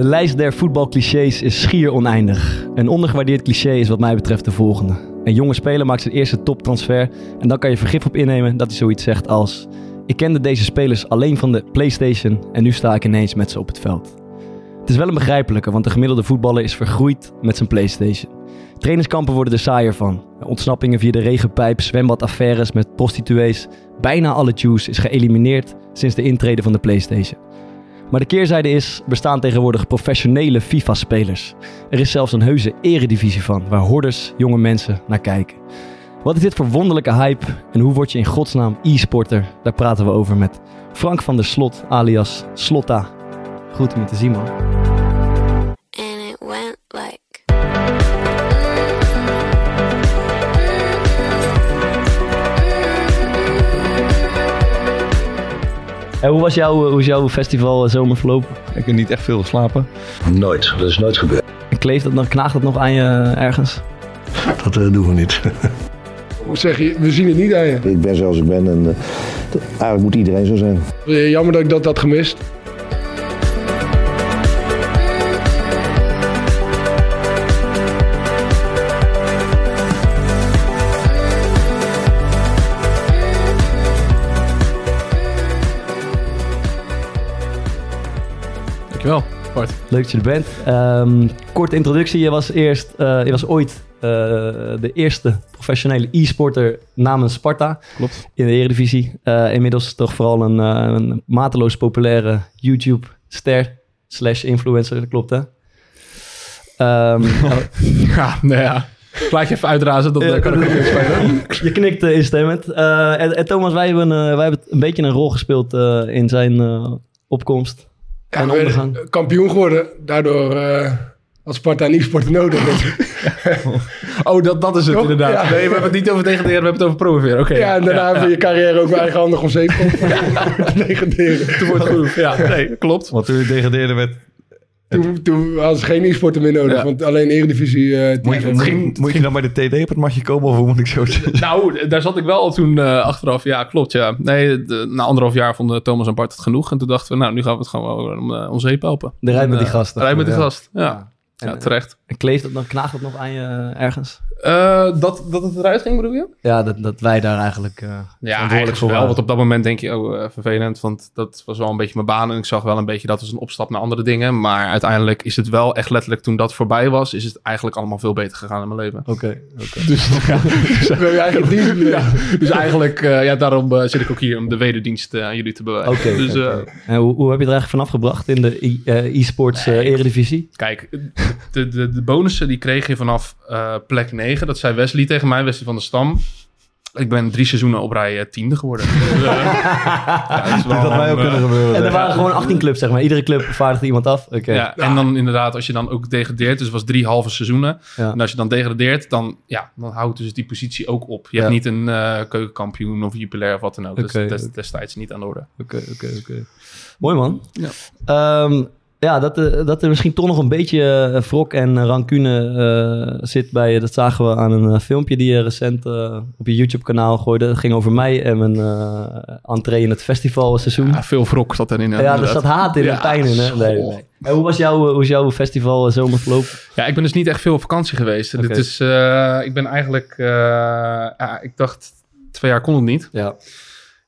De lijst der voetbalclichés is schier oneindig. Een ondergewaardeerd cliché is wat mij betreft de volgende. Een jonge speler maakt zijn eerste toptransfer en dan kan je vergif op innemen dat hij zoiets zegt als... Ik kende deze spelers alleen van de Playstation en nu sta ik ineens met ze op het veld. Het is wel een begrijpelijke, want de gemiddelde voetballer is vergroeid met zijn Playstation. Trainingskampen worden er saaier van. Ontsnappingen via de regenpijp, zwembadaffaires met prostituees. Bijna alle juice is geëlimineerd sinds de intrede van de Playstation. Maar de keerzijde is, bestaan tegenwoordig professionele FIFA-spelers. Er is zelfs een heuse eredivisie van, waar hordes jonge mensen naar kijken. Wat is dit voor wonderlijke hype en hoe word je in godsnaam e-sporter? Daar praten we over met Frank van der Slot, alias Slotta. Goed om je te zien, man. and it went En hoe was jouw, hoe is jouw festival eh, zomer verlopen? Ik heb niet echt veel geslapen. Nooit. Dat is nooit gebeurd. Kleeft dat nog, knaagt dat nog aan je eh, ergens? Dat eh, doen we niet. Hoe zeg je, we zien het niet aan je. ik ben zoals ik ben en eh, eigenlijk moet iedereen zo zijn. Jammer dat ik dat had gemist. Dankjewel, Bart. Leuk dat je er bent. Ehm, korte introductie. Je was, eerst, eh, je was ooit eh, de eerste professionele e-sporter namens Sparta Klopt. in de Eredivisie. Eh, inmiddels toch vooral een, eh, een mateloos populaire YouTube-ster slash influencer. Dat klopt, hè? Ehm, Ja, nou ja. Plaatje even uitrazen, dat kan ik ook niet spelen. je knikt eh, instemmend. Eh, en, en Thomas, wij hebben, wij hebben een beetje een rol gespeeld eh, in zijn eh, opkomst en kampioen geworden. Daardoor eh had Sparta niet sporten nodig. Oh, dat, dat is het Toch? inderdaad. Ja. Nee, we hebben het niet over degraderen, we hebben het over promoveren. Oké. ja, en daarna heb je je carrière ook weer eigenhandig om zeep te degraderen. Toen wordt het goed. Ja, nee, klopt. Want toen je degradeerde met... Toen, toen hadden ze geen e-sporten meer nodig, Ja. want alleen Eredivisie... eh Moet je, teams. moet, je, moet je dan bij de TD op het matje komen of hoe moet ik zo zeggen? Nou, daar zat ik wel al toen eh, achteraf. Ja, klopt, ja. Nee, de- na anderhalf jaar vonden Thomas en Bart het genoeg. En toen dachten we, nou, nu gaan we het gewoon wel om uh, ons zeep helpen. De rij met die eh, gasten. Rij met die Ja. gast, ja. En, Ja, eh, terecht. En kleeft dat nog, knaagt dat nog aan je eh, ergens? Eh, dat, dat het eruit ging, bedoel je? Ja, dat, dat wij daar eigenlijk eh Ja, verantwoordelijk eigenlijk voor wel. waren. Want op dat moment denk je, oh, eh, vervelend. Want dat was wel een beetje mijn baan. En ik zag wel een beetje dat was een opstap naar andere dingen. Maar uiteindelijk is het wel echt letterlijk toen dat voorbij was... is het eigenlijk allemaal veel beter gegaan in mijn leven. Oké, oké. Dus, ja, dus, ja, dus eigenlijk, eh, ja, daarom eh, zit ik ook hier om de wederdienst aan jullie te bewijzen. Oké, dus eh. En hoe, hoe heb je er eigenlijk vanaf gebracht in de e- e-sports eh, eredivisie? kijk, de, de, de bonussen die kreeg je vanaf eh, plek 9. Dat zei Wesley tegen mij, Wesley van der Stam. Ik ben drie seizoenen op rij eh, tiende geworden. Dus, eh, ja, dat is wel, Dit had mij ook eh, kunnen gebeuren. En er waren gewoon 18 clubs, zeg maar. Iedere club vaardigde iemand af. Oké. Ja, en dan inderdaad, als je dan ook degradeert, dus het was drie halve seizoenen. Ja. En als je dan degradeert, dan, ja, dan houdt dus die positie ook op. Je Ja. hebt niet een eh, keukenkampioen of jupiler of wat dan ook. Dus dat is destijds niet aan de orde. Oké, oké, oké. Mooi man. Ja. Ehm, ja, dat, er- dat er misschien toch nog een beetje eh, wrok en eh, rancune eh, zit bij je. Dat zagen we aan een eh, filmpje die je recent eh, op je YouTube-kanaal gooide. Dat ging over mij en mijn eh entree in het festivalseizoen. Ja, veel wrok zat erin. Ja, er zat haat in Ja, en pijn in. Hè? Nee, nee. En hoe was jouw, hoe was jouw festival eh, zomer verlopen? Ja, ik ben dus niet echt veel op vakantie geweest. Dit is, eh, ik ben eigenlijk, eh, ja, ik dacht, twee jaar kon het niet. Ja,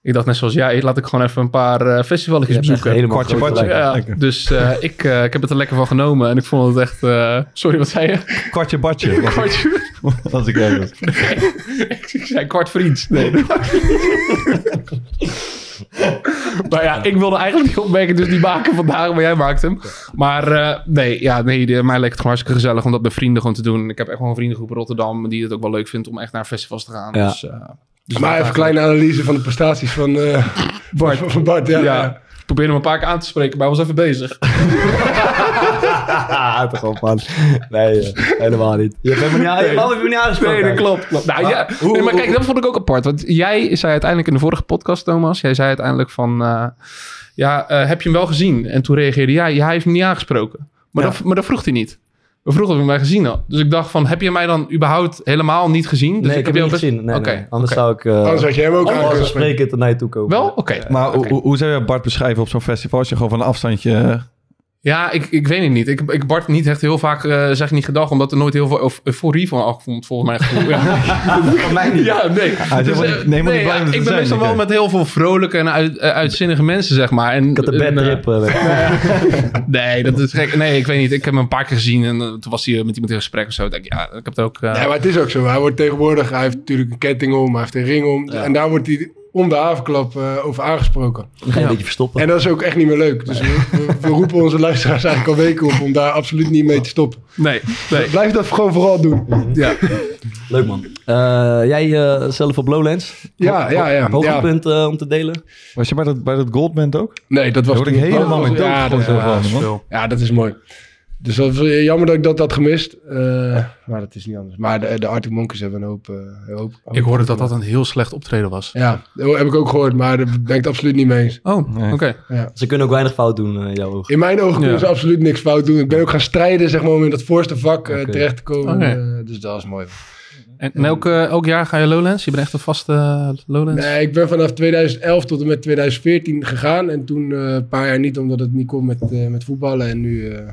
Ik dacht net zoals jij, laat ik gewoon even een paar eh festivalletjes bezoeken. helemaal Kwartje, kwartje. Ja, dus eh, ik, eh, ik heb het er lekker van genomen en ik vond het echt... eh, sorry, wat zei je? Kwartje badje. was ik- Kwartje? Als ik ergens. ik zei kwart vriend. Nee. maar ja, ik wilde eigenlijk die opmerking dus niet maken vandaag, maar jij maakt hem. Maar eh, nee, ja, nee de, mij leek het gewoon hartstikke gezellig om dat met vrienden gewoon te doen. Ik heb echt wel een vriendengroep in Rotterdam die het ook wel leuk vindt om echt naar festivals te gaan. Ja. Dus, eh, dus Maar even een kleine analyse van de prestaties van eh, Bart. Van Bart ja. Ja, ja. ik probeerde hem een paar keer aan te spreken, maar hij was even bezig. Ah, toch op, man. Nee, eh, helemaal niet. Je hebt helemaal niet, je me niet aangesproken? Nee, dat klopt. klopt. Nou, ja, hoe- nee, maar kijk, dat vond ik ook apart. Want jij zei uiteindelijk in de vorige podcast, Thomas, jij zei uiteindelijk van, eh, ja, eh, heb je hem wel gezien? En toen reageerde jij, ja, hij heeft me niet aangesproken. Maar, Ja. dat, maar dat vroeg hij niet. We vroegen of hij mij gezien had. Dus ik dacht van, heb je mij dan überhaupt helemaal niet gezien? Dus Nee, ik heb hem niet best- gezien. Nee, Oké, nee. Anders zou ik... eh Anders had je hem ook aan kunnen spreken. naar je toe komen. Wel? Oké. Maar hoe, hoe zou je Bart beschrijven op zo'n festival? Als je gewoon van een afstandje... eh, Ja, ik, ik weet het niet. Ik, ik Bart niet echt heel vaak uh, zeg niet gedag, omdat er nooit heel veel euf- euforie van afkomt, volgens mijn gevoel. Ja, mij niet. ja nee. Is Dus, eh, nee, ja, het ik ben meestal wel met heel veel vrolijke en uit, eh, uitzinnige mensen, zeg maar. En, Ik had de eh, trip. eh, Nee, dat is gek. Nee, ik weet niet. Ik heb hem een paar keer gezien en eh, toen was hij met iemand in gesprek of zo. Ik denk, ja, ik heb het ook... eh, Ja, maar het is ook zo. Hij wordt tegenwoordig, hij heeft natuurlijk een ketting om, hij heeft een ring om. En daar wordt hij om de havenklap eh, over aangesproken. Een beetje verstoppen. En dat is ook echt niet meer leuk. Dus we, we- we roepen onze luisteraars eigenlijk al weken op om daar absoluut niet mee te stoppen. Nee, nee. Blijf dat gewoon vooral doen. Ja. Leuk man. Eh, jij eh, zelf op Lowlands? Ja, ja, ja. ja. Hoogtepunt eh, om te delen? Was je bij dat, bij dat Goldband ook? Nee, dat was ik helemaal mee ja, ja, dat is mooi. Dus dat was jammer dat ik dat had gemist. Eh, maar dat is niet anders. Maar de, de Arctic Monkeys hebben een hoop... eh, een hoop, hoop Ik hoorde dat dat een heel slecht optreden was. Ja, dat heb ik ook gehoord, maar daar ben ik het absoluut niet mee eens. Oh, Nee. oké. Ze kunnen ook weinig fout doen, eh, in jouw ogen. In mijn ogen kunnen Ja. ze absoluut niks fout doen. Ik ben ook gaan strijden zeg maar, om in dat voorste vak eh, terecht te komen. Eh, dus dat is mooi. En, en elk, eh, elk jaar ga je Lowlands? Je bent echt een vaste eh, Lowlands? Nee, ik ben vanaf 2011 tot en met 2014 gegaan. En toen eh, een paar jaar niet, omdat het niet kon met, eh, met voetballen. En nu, eh,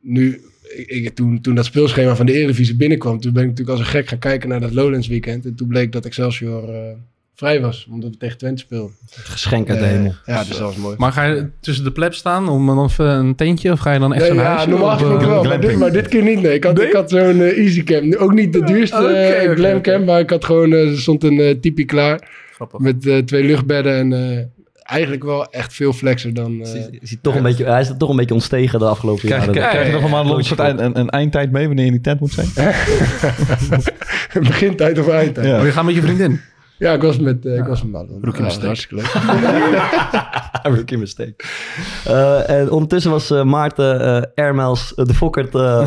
nu ik, ik- toen, toen dat speelschema van de Eredivisie binnenkwam... toen ben ik natuurlijk als een gek gaan kijken naar dat Lowlands weekend. En toen bleek dat Excelsior eh, vrij was, omdat we tegen Twente speelden. Geschenk uit de Eh, hemel. ja, dus dat was mooi. Maar ga je tussen de pleb staan om dan even een tentje? Of ga je dan echt Nee, zo'n ja, huisje? normaal gesproken eh, wel, maar dit, glamping. maar dit keer niet. Nee. Ik had, ik had zo'n easy cam. Ook niet de duurste eh, oké, glamcam, maar ik had gewoon, er stond een tipi klaar Grappig. met eh, twee luchtbedden en eh, eigenlijk wel echt veel flexer dan... eh, Is, is hij, toch een beetje, hij is toch een beetje ontstegen de afgelopen Krijg, jaren. krijg, krijg je nog een maand Ja, ja. een, een, een eindtijd mee wanneer je in die tent moet zijn? begintijd of eindtijd. Ja, Ja. Oh, je gaat met je vriendin? ik was met, eh ik was met Madelon. Rookie Ja, mistake. hartstikke leuk. Rookie mistake. Eh, en ondertussen was eh, Maarten eh Ermels de Fokkert eh,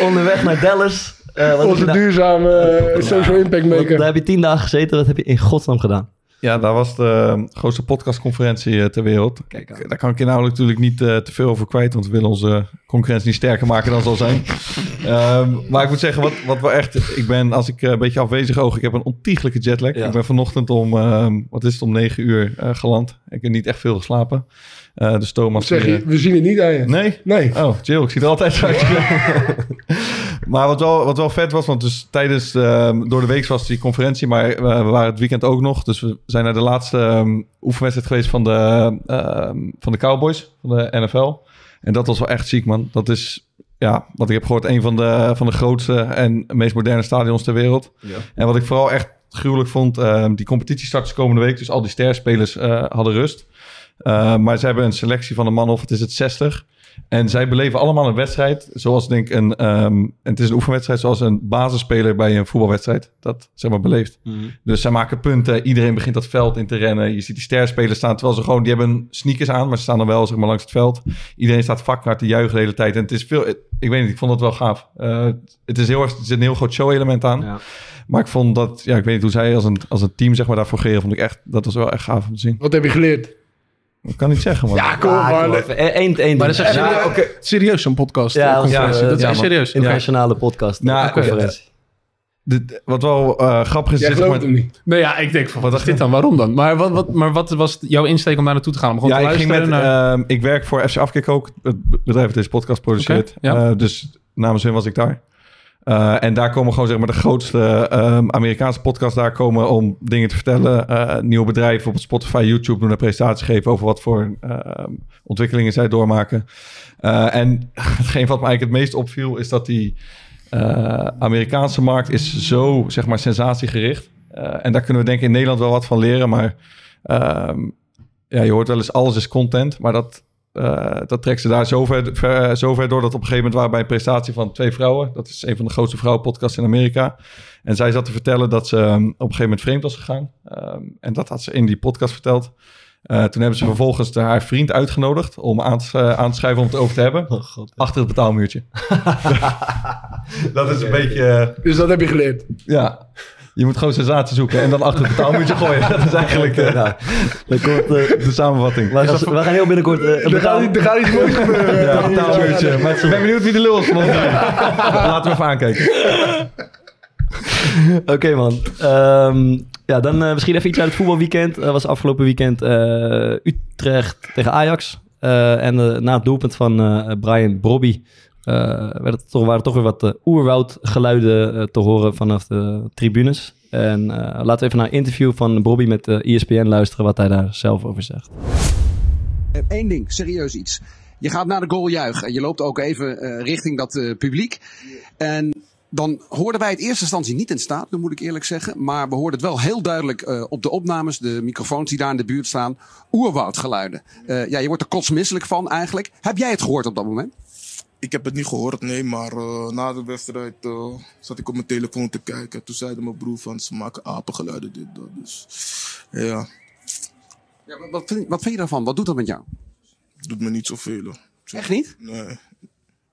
onderweg naar Dallas. Eh, je Onze daar- duurzame eh, social impact wat- maker. daar heb je tien dagen gezeten. Wat heb je in godsnaam gedaan? Ja, dat was de eh, grootste podcastconferentie eh, ter wereld. Kijk. Daar kan ik inhoudelijk natuurlijk niet eh, te veel over kwijt, want we willen onze concurrentie niet sterker maken dan ze al zijn. Ehm, maar ik moet zeggen, wat, wat we echt... Ik ben, als ik een beetje afwezig oog, ik heb een ontiegelijke jetlag. Ja. Ik ben vanochtend om, ehm, wat is het, om negen uur eh, geland. Ik heb niet echt veel geslapen. Eh dus Thomas... Zeg je, eh, we zien het niet aan je. nee? Nee. Oh, chill. Ik zie er altijd uit. maar wat wel, wat wel vet was, want dus tijdens ehm, door de week was die conferentie, maar eh, we waren het weekend ook nog. Dus we zijn naar de laatste ehm, oefenwedstrijd geweest van de, ehm, van de Cowboys, van de NFL. En dat was wel echt ziek, man. Dat is, ja, wat ik heb gehoord, een van de, van de grootste en meest moderne stadions ter wereld. En wat ik vooral echt gruwelijk vond, ehm, die competitie start dus komende week. Dus al die sterspelers eh, hadden rust. Uh, maar ze hebben een selectie van een man of het is het 60. En zij beleven allemaal een wedstrijd zoals denk ik een... Um, en het is een oefenwedstrijd zoals een basisspeler bij een voetbalwedstrijd dat zeg maar beleeft. Dus zij maken punten. Iedereen begint dat veld in te rennen. Je ziet die sterspelers staan terwijl ze gewoon... Die hebben sneakers aan, maar ze staan dan wel zeg maar langs het veld. Iedereen staat vakhard te juichen de hele tijd. En het is veel... Ik weet niet, ik vond het wel gaaf. Uh, het is heel erg... Er zit een heel groot show-element aan. Ja. Maar ik vond dat... Ja, ik weet niet hoe zij als een, als een team zeg maar daarvoor geren. Vond ik echt... Dat was wel echt gaaf om te zien. Wat heb je geleerd? Ik kan niet zeggen, man. Ja, kom Ah, maar. kom. Eén, één Maar dat is echt serieus, oké, serieus zo'n podcast. Ja, eh, ja, dat is ja, echt serieus. Internationale podcast. Nou, conferentie. De, de- wat wel uh, grappig is... Jij gelooft maar, hem niet. Nee, ja, ik denk van, wat is dit dan? Waarom dan? Maar wat, wat, maar wat was jouw insteek om daar naartoe te gaan? Om gewoon ja, te ik, ging met, naar... uh, ik werk voor FC Afkik ook. Het bedrijf dat deze podcast produceert. Okay, ja. uh, dus namens hun was ik daar. Uh, en daar komen gewoon zeg maar de grootste um, Amerikaanse podcasts daar komen om dingen te vertellen. Uh, nieuwe bedrijven op Spotify, YouTube doen een presentatie geven over wat voor uh, ontwikkelingen zij doormaken. Uh, en hetgeen wat me eigenlijk het meest opviel is dat die Amerikaanse markt is zo zeg maar sensatiegericht. En daar kunnen we denk ik in Nederland wel wat van leren. Maar um, ja, je hoort wel eens alles is content, maar dat uh, dat trekt ze daar zo ver, ver, zo ver door dat op een gegeven moment waren bij een prestatie van twee vrouwen. Dat is een van de grootste vrouwenpodcasts in Amerika. En zij zat te vertellen dat ze um, op een gegeven moment vreemd was gegaan. Um, en dat had ze in die podcast verteld. Uh, toen hebben ze vervolgens de, haar vriend uitgenodigd om aan te, uh, aan te schrijven om het over te hebben. Oh, God. Achter het betaalmuurtje. dat is een beetje... Dus dat heb je geleerd. Ja, je moet gewoon sensatie zoeken en dan achter het betaalmuurtje gooien. Dat is eigenlijk uh, nou, komt, uh, de samenvatting. We gaan, we gaan heel binnenkort... Uh, er, gaat, er gaat iets moois gebeuren. ja, betaalmuurtje. Maar ik ben benieuwd wie de lul is. Laten we even aankijken. Oké man. Ehm, ja, dan misschien even iets uit het voetbalweekend. Dat was afgelopen weekend eh, Utrecht tegen Ajax. Eh, en na het doelpunt van eh, Brian Brobby eh, werd het toch, waren toch weer wat uh, oerwoudgeluiden eh, te horen vanaf de tribunes. En eh, laten we even naar een interview van Brobby met eh, ESPN luisteren wat hij daar zelf over zegt. Eén Eh, ding, serieus iets. Je gaat naar de goal juichen en je loopt ook even eh, richting dat eh, publiek. En dan hoorden wij het eerste instantie niet in stadion, moet ik eerlijk zeggen. Maar we hoorden het wel heel duidelijk eh, op de opnames, de microfoons die daar in de buurt staan. Oerwoudgeluiden. Eh, ja, je wordt er kotsmisselijk van eigenlijk. Heb jij het gehoord op dat moment? Ik heb het niet gehoord, nee, maar eh, na de wedstrijd eh, zat ik op mijn telefoon te kijken. Toen zei mijn broer van ze maken apengeluiden dit, dat. Dus ja, Ja, wat, wat, vind, wat vind je daarvan? Wat doet dat met jou? doet me niet zoveel. Echt niet? Nee, het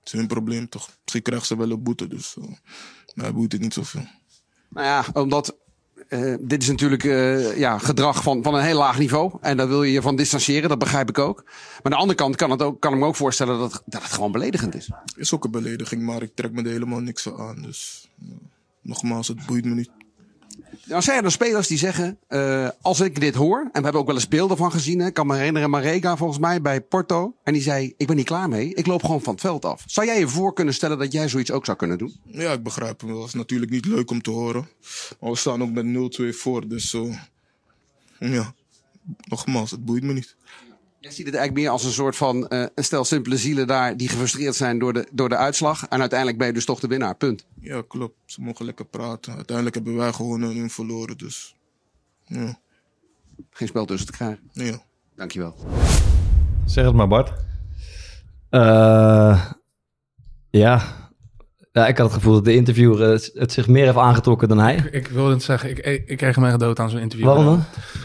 is hun probleem toch. Misschien krijgen ze wel een boete, dus uh, mij boeit het niet zoveel. Nou ja, omdat eh, dit is natuurlijk eh, ja, gedrag van, van een heel laag niveau. En daar wil je je van distancieren, dat begrijp ik ook. Maar aan de andere kant kan, het ook, kan ik me ook voorstellen dat, dat het gewoon beledigend is. Is ook een belediging, maar ik trek me er helemaal niks aan. Dus nogmaals, het boeit me niet. Nou zijn er spelers die zeggen, eh, als ik dit hoor, en we hebben ook wel eens beelden van gezien, ik kan me herinneren, Marega volgens mij bij Porto. En die zei, ik ben niet klaar mee, ik loop gewoon van het veld af. Zou jij je voor kunnen stellen dat jij zoiets ook zou kunnen doen? Ja, ik begrijp hem wel. Het is natuurlijk niet leuk om te horen. Maar we staan ook met 0-2 voor, dus zo. ja, nogmaals, het boeit me niet. Jij ziet het eigenlijk meer als een soort van eh, een stel simpele zielen daar die gefrustreerd zijn door de, door de uitslag. En uiteindelijk ben je dus toch de winnaar, punt. Ja, klopt. Ze mogen lekker praten. Uiteindelijk hebben wij gewonnen en hun verloren, dus. Ja, Geen spel tussen te krijgen. ja. Dankjewel. Zeg het maar, Bart. Eh, ja. Ja, ik had het gevoel dat de interviewer eh, het, zich meer heeft aangetrokken dan hij. Ik wilde het zeggen, ik, ik, ik kreeg hem echt dood aan zo'n interview. Waarom dan?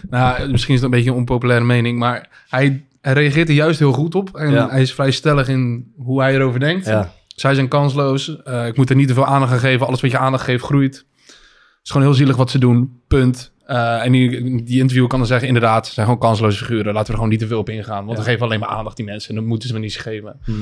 Nou, misschien is het een beetje een onpopulaire mening, maar hij, hij reageert er juist heel goed op. En Ja. hij is vrij stellig in hoe hij erover denkt. Ja. Zij zijn kansloos. Eh, ik moet er niet te veel aandacht aan geven. Alles wat je aandacht geeft, groeit. Het is gewoon heel zielig wat ze doen. Punt. Eh, en die, die interviewer kan dan zeggen, inderdaad, ze zijn gewoon kansloze figuren. Laten we er gewoon niet te veel op ingaan. Want we geven alleen maar aandacht die mensen. En dan moeten ze me niet geven. Mhm.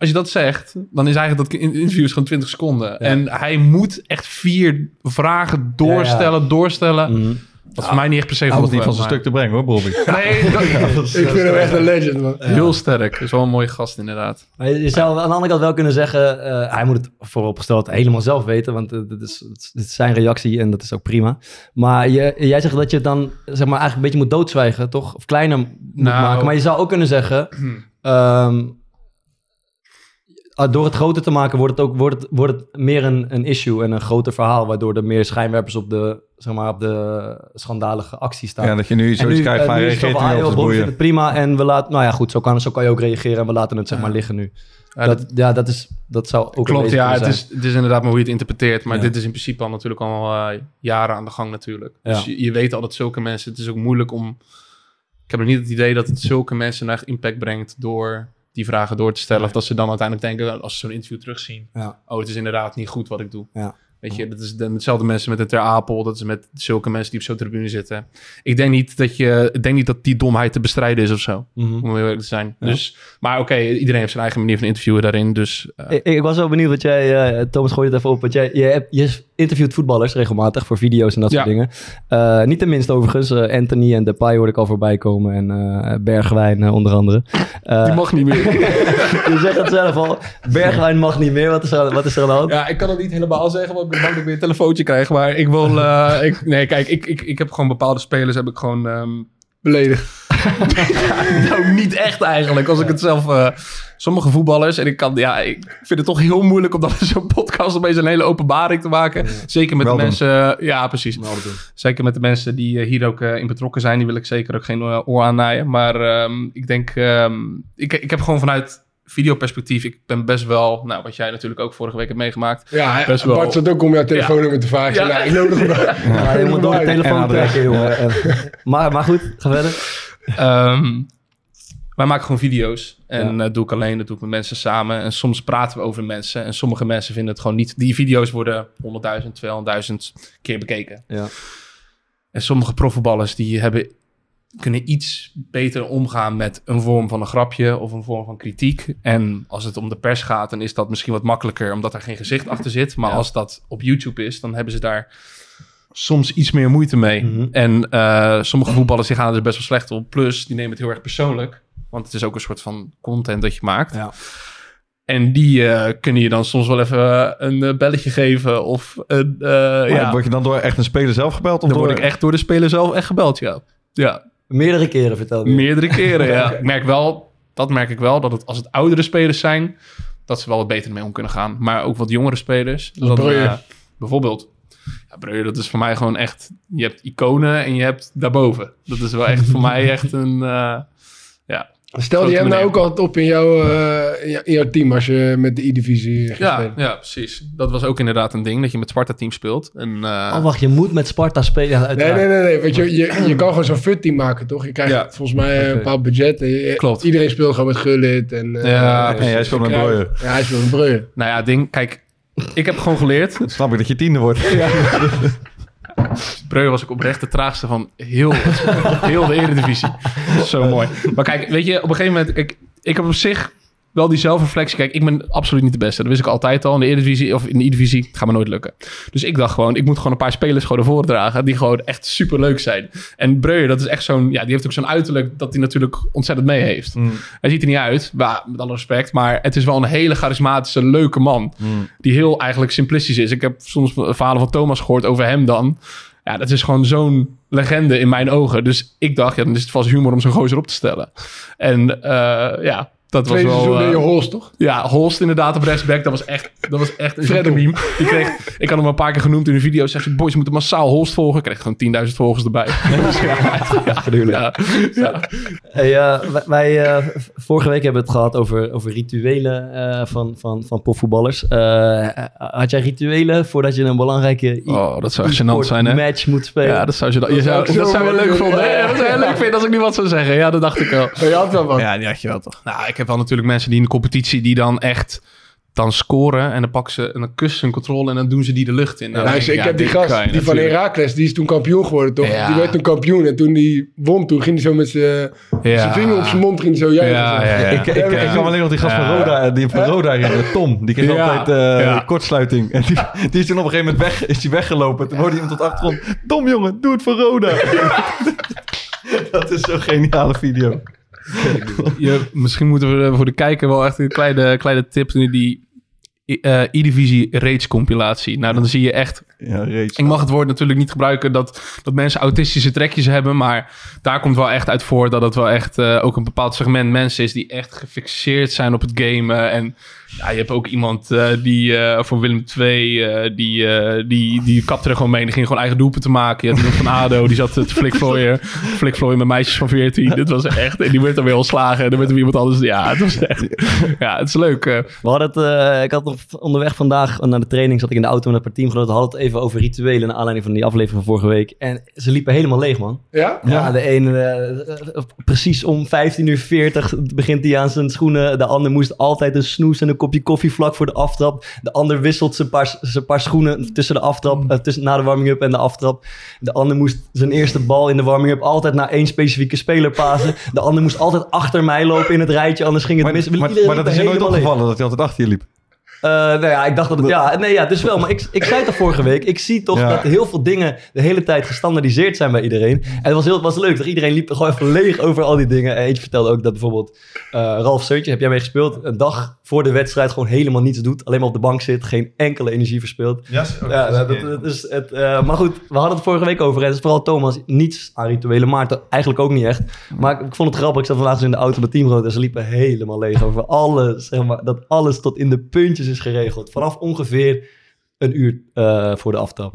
Als je dat zegt, dan is eigenlijk dat in- interview is gewoon 20 seconden. En hij moet echt vier vragen doorstellen, doorstellen. Mhm. Wat voor mij niet echt per se Hij was goed niet van zijn stuk te brengen hoor, Bobby. Nee, dat- Ik vind hem echt een legend, man. heel sterk. Is wel een mooie gast inderdaad. Maar je zou aan de andere kant wel kunnen zeggen, eh, hij moet het vooropgesteld helemaal zelf weten, want eh, dit, is, dit is zijn reactie en dat is ook prima. Maar je, jij zegt dat je het dan zeg maar, eigenlijk een beetje moet doodzwijgen, toch? Of kleiner moet Nou. maken. Maar je zou ook kunnen zeggen, ehm, ah, door het groter te maken wordt het ook wordt het, wordt het meer een, een issue en een groter verhaal, waardoor er meer schijnwerpers op de, zeg maar, op de schandalige actie staan. Ja, dat je nu zoiets krijgt eh, van reageert van, niet ah, boeien. het prima en we laten, nou ja goed, zo kan, zo kan je ook reageren en we laten het zeg maar liggen nu. Ja, dat, ja, dat, is, dat zou ook een Klopt, ja. Het zijn. is, het is inderdaad maar hoe je het interpreteert. Maar Ja. dit is in principe al natuurlijk al eh, jaren aan de gang natuurlijk. Ja. Dus je, je weet al dat zulke mensen... Het is ook moeilijk om... Ik heb nog niet het idee dat het zulke mensen nou echt impact brengt... door die vragen door te stellen. Of dat ze dan uiteindelijk denken, als ze zo'n interview terugzien... Ja. Oh, het is inderdaad niet goed wat ik doe. Ja. Weet je, dat is de, hetzelfde mensen met een Ter Apel. Dat is met zulke mensen die op zo'n tribune zitten. Ik denk niet dat, je, ik denk niet dat die domheid te bestrijden is of zo. Mhm. Om heel eerlijk te zijn. Ja. Dus, maar oké, iedereen heeft zijn eigen manier van interviewen daarin. Dus eh, Ik, ik was wel benieuwd wat jij, eh, Thomas gooit het even op, want jij je, hebt, je interviewt voetballers regelmatig voor video's en dat soort Ja. dingen. Eh, niet tenminste overigens, eh, Anthony en Depay hoorde ik al voorbij komen en eh, Bergwijn onder andere. Eh, die mag niet meer. je zegt het zelf al, Bergwijn mag niet meer, wat is er, wat is er aan de hand? Ja, ik kan het niet helemaal zeggen, want ik ben bang dat ik weer een telefoontje krijg. Maar ik wil... eh, ik, nee, kijk, ik, ik, ik heb gewoon bepaalde spelers, heb ik gewoon... ehm, Beledigd. nou, niet echt eigenlijk. Als ik het zelf... eh, sommige voetballers, en ik kan... Ja, ik vind het toch heel moeilijk om dan zo'n podcast opeens een hele openbaring te maken. Zeker met de mensen... Ja, precies. Zeker met de mensen die eh, hier ook eh, in betrokken zijn. Die wil ik zeker ook geen eh, oor aannaaien. Maar ehm, ik denk... ehm, ik, ik heb gewoon vanuit videoperspectief... Ik ben best wel... Nou, wat jij natuurlijk ook vorige week hebt meegemaakt. Ja, hij- Best wel. Bart zat ook om jouw telefoonnummer te vragen. Ja. Ja. Nou, ik nodig hem. Ja, moet door de telefoon En trekken, jongen. Maar, maar goed, ga verder. Ehm, wij maken gewoon video's. En Ja. dat doe ik alleen, dat doe ik met mensen samen. En soms praten we over mensen. En sommige mensen vinden het gewoon niet... Die video's worden 100.000, 200.000 keer bekeken. Ja. En sommige profvoetballers die hebben kunnen iets beter omgaan met een vorm van een grapje of een vorm van kritiek. En als het om de pers gaat, dan is dat misschien wat makkelijker, omdat er geen gezicht achter zit. Maar als dat op YouTube is, dan hebben ze daar soms iets meer moeite mee. Mhm. En eh, sommige voetballers die gaan er dus best wel slecht op. Plus, die nemen het heel erg persoonlijk. Want het is ook een soort van content dat je maakt. Ja. En die eh, kunnen je dan soms wel even eh, een belletje geven. Of een, eh, Maar ja, Word je dan door echt een speler zelf gebeld? Of dan door... word ik echt door de speler zelf echt gebeld, ja. Ja, Meerdere keren vertelde je. meerdere keren, ja. Ik merk wel, dat merk ik wel, dat het, als het oudere spelers zijn, dat ze wel wat beter mee om kunnen gaan. Maar ook wat jongere spelers. Dat eh, bijvoorbeeld. Ja, Breuer, dat is voor mij gewoon echt... Je hebt iconen en je hebt daarboven. Dat is wel echt voor mij echt een... eh, ja, Stelde je hem nou ook altijd op in jouw, eh, in jou- in jouw team als je met de E-divisie ja, spelen? ja, precies. Dat was ook inderdaad een ding, dat je met Sparta-team speelt. En, eh, Oh, wacht, je moet met Sparta spelen. Nee, nee, nee. nee. Weet je, je, je kan gewoon zo'n fut-team maken, toch? Je krijgt Ja. volgens mij een bepaald budget. En je- Klopt. Iedereen speelt gewoon met Gullit. En, eh, Ja, hij speelt met. Breuer. Ja, hij speelt met Breuer. Nou ja, ding, kijk, ik heb gewoon geleerd. Dan snap ik dat je tiende wordt. Breuer was ook oprecht de traagste van heel, heel de Eredivisie. Zo mooi. Maar kijk, weet je, op een gegeven moment... Kijk, ik heb op zich wel die zelfreflectie. Kijk, ik ben absoluut niet de beste. Dat wist ik altijd al. In de Eredivisie of in de E-divisie gaat me nooit lukken. Dus ik dacht gewoon, ik moet gewoon een paar spelers gewoon ervoor dragen... die gewoon echt super leuk zijn. En Breuer, dat is echt zo'n... Ja, die heeft ook zo'n uiterlijk dat hij natuurlijk ontzettend mee heeft. Hij ziet er niet uit, maar, met alle respect. Maar het is wel een hele charismatische, leuke man. Die heel eigenlijk simplistisch is. Ik heb soms verhalen van Thomas gehoord over hem dan. Ja, dat is gewoon zo'n legende in mijn ogen. Dus ik dacht, ja, dan is het vast humor om zo'n gozer op te stellen. En eh, ja, dat was wel... eh, je Holst, toch? ja, Holst inderdaad op rechtsback. Dat was echt, dat was echt een zieke meme. Die kreeg, ik had hem een paar keer genoemd in de video. Zegt ze, boys, je moeten massaal Holst volgen. Kreeg gewoon 10.000 volgers erbij. Ja, ja, ja, ja. Hey, eh, wij, eh, vorige week hebben we het gehad over, over rituelen eh, van, van, van profvoetballers. Eh, had jij rituelen voordat je een belangrijke Oh, dat zou gênant zijn, hè? match moet spelen? Ja, dat zou, je, je zou zou, ik zo dat zou je leuk. Ja, dat zou je leuk vinden als ik nu wat zou zeggen. Ja, dat dacht ik wel. Maar je had wel wat. Ja, die had je wel toch. Nou, ik heb wel natuurlijk mensen die in de competitie die dan echt dan scoren en dan pakken ze en dan kussen ze hun controle en dan doen ze die de lucht in. Nou, Ja, ik, heb die gast, die van. Herakles, die is toen kampioen geworden, toch? Ja. Die werd toen kampioen. En toen die won, toen ging hij zo met zijn vinger op zijn mond ging hij zo juichen. Ja, ja, ja. Ik, ik, ik kan alleen nog die gast van. Roda, die van Roda herinneren, Tom. Die kreeg Ja. altijd eh, Ja. kortsluiting. En die, die is toen op een gegeven moment weg, is die weggelopen. Toen hoorde iemand tot achtergrond. Tom jongen, doe het voor Roda. dat is zo'n geniale video. Je, misschien moeten we voor de kijker wel echt een kleine, kleine tip doen. Die eh E-Divisie Rage compilatie. Nou, dan zie je echt Ja. Ik mag het woord natuurlijk niet gebruiken dat, dat mensen autistische trekjes hebben. Maar daar komt wel echt uit voor dat het wel echt eh, ook een bepaald segment mensen is die echt gefixeerd zijn op het gamen. En ja, je hebt ook iemand eh, die eh, voor Willem II, eh, die, eh, die, die kapte er gewoon mee. Die ging gewoon eigen doelpen te maken. Je had iemand van ADO, die zat te flikvlooien, flikvlooien met meisjes van 14. Dit was echt, en die werd dan weer ontslagen. En dan werd er iemand anders. Ja, het was echt, ja, het is leuk. We hadden het, eh, ik had nog onderweg vandaag naar de training, zat ik in de auto met een paar teamgenoten, hadden het even over rituelen naar aanleiding van die aflevering van vorige week. En ze liepen helemaal leeg, man. Ja? Ja, de ene precies om 15 uur 40 begint hij aan zijn schoenen. De ander moest altijd een snoes en een kopje koffie vlak voor de aftrap. De ander wisselt zijn paar, zijn paar schoenen tussen de aftrap, eh, tussen, na de warming-up en de aftrap. De ander moest zijn eerste bal in de warming-up altijd naar één specifieke speler pasen. De ander moest altijd achter mij lopen in het rijtje, anders ging het Maar, mis. maar, maar dat is je nooit opgevallen dat hij altijd achter je liep. Eh, nou ja, ik dacht dat het... Ja, nee, ja, dus wel. Maar ik, ik zei het al vorige week. Ik zie toch Ja. dat heel veel dingen de hele tijd gestandardiseerd zijn bij iedereen. En het was, heel, was leuk. Dat iedereen liep gewoon even leeg over al die dingen. En eentje vertelde ook dat bijvoorbeeld eh, Ralf Seutje, heb jij mee gespeeld? Een dag voor de wedstrijd gewoon helemaal niets doet. Alleen maar op de bank zit. Geen enkele energie verspilt. Ja, Ja, dat, dat is het, eh, maar goed, we hadden het vorige week over. En het is vooral Thomas niets aan rituelen. Maarten eigenlijk ook niet echt. Maar ik, ik vond het grappig. Ik zat vandaag dus in de auto met teamgenoten. En ze liepen helemaal leeg over alles. Zeg maar, dat alles tot in de puntjes is geregeld. Vanaf ongeveer een uur eh, voor de aftrap.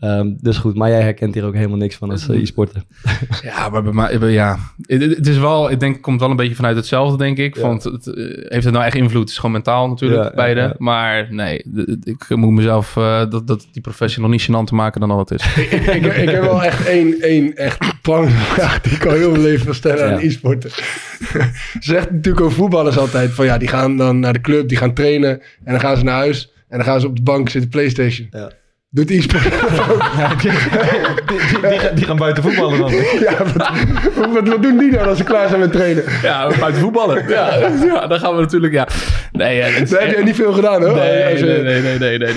Ehm, dus goed, maar jij herkent hier ook helemaal niks van als eh, e-sporter. Ja, maar bij mij, ja. Het, het is wel, ik denk, het komt wel een beetje vanuit hetzelfde, denk ik. Ja. Want het, eh, heeft het nou echt invloed? Het is gewoon mentaal natuurlijk, Ja, beide. ja. Maar nee, ik moet mezelf eh, dat, dat, die professie nog niet gênant te maken dan al het is. ik, ik, ik heb wel echt één, één echt prangvraag die ik al heel mijn leven wil stellen aan Ja. e-sporten. Ze zegt natuurlijk over voetballers altijd van ja, die gaan dan naar de club, die gaan trainen en dan gaan ze naar huis en dan gaan ze op de bank zitten Playstation. Ja. Doet e-sport Ja, die, die, die, gaan- buiten voetballen dan. Ja, wat, wat, wat doen die dan als ze klaar zijn met trainen? Ja, buiten voetballen. Ja, ja, dan gaan we natuurlijk... Ja. Nee, ja, het is Daar heb jij niet veel gedaan, hoor. Nee, nee, nee, nee, nee, nee,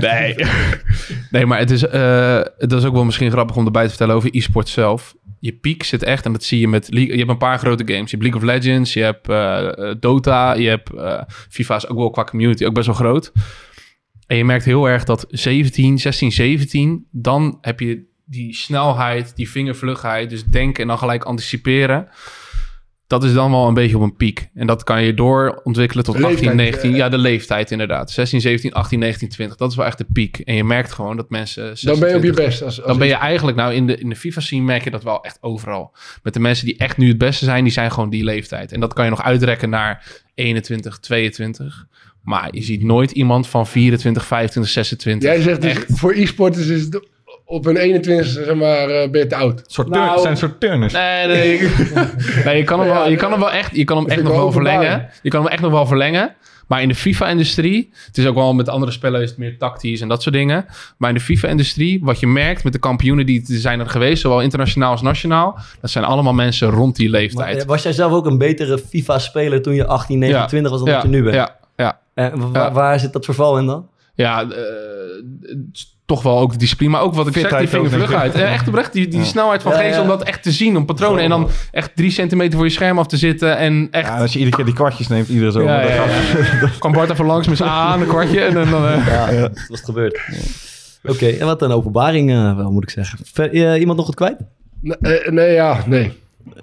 nee. Nee, maar het is, eh, het is ook wel misschien grappig om erbij te vertellen over e-sport zelf. Je piek zit echt, en dat zie je met... League- Je hebt een paar grote games. Je hebt League of Legends, je hebt eh, eh, Dota, je hebt... eh, FIFA is ook wel qua community ook best wel groot. En je merkt heel erg dat 17, 16, 17... dan heb je die snelheid, die vingervlugheid... dus denken en dan gelijk anticiperen... Dat is dan wel een beetje op een piek. En dat kan je doorontwikkelen tot De 18, leeftijd, 19. eh. Ja, de leeftijd inderdaad. 16, 17, 18, 19, 20. Dat is wel echt de piek. En je merkt gewoon dat mensen... Dan ben je op je 26 best. Als, als dan ben je eigenlijk, nou in de, in de FIFA-scene merk je dat wel echt overal. Met de mensen die echt nu het beste zijn, die zijn gewoon die leeftijd. En dat kan je nog uitrekken naar 21, 22. Maar je ziet nooit iemand van 24, 25, 26. Jij zegt dus, Echt. voor e-sporters is het op een 21 zeg maar, eh, ben je te oud. Soort Nou, zijn soort turners. Nee, nee. nee je, kan hem wel, je kan hem wel echt, je kan hem echt nog wel verlengen. Je kan hem echt nog wel verlengen. Maar in de FIFA-industrie, het is ook wel met andere spellen is het meer tactisch en dat soort dingen. Maar in de FIFA-industrie, wat je merkt met de kampioenen die er zijn er geweest, zowel internationaal als nationaal, dat zijn allemaal mensen rond die leeftijd. eh, was jij zelf ook een betere FIFA-speler toen je 18, 29 was dan ja, dat je nu bent? Ja. En Ja. waar zit dat verval in dan? Ja, eh, is toch wel ook de discipline. Maar ook wat ik zeg, die vingervlugheid. ik. Eh, Echt oprecht, die, die snelheid van Ja, geest ja. om dat echt te zien, om patronen. En dan echt drie centimeter voor je scherm af te zitten. En echt... Ja, als je iedere keer die kwartjes neemt, iedere zo. Ja, dan ja, gaat- ja. kwam Bart even langs met zijn A aan een kwartje. En dan... eh, Ja, dat was het gebeurd. Oké, en wat een openbaring eh, wel, moet ik zeggen. Ver- eh, iemand nog wat kwijt? Nee, eh, nee ja, nee.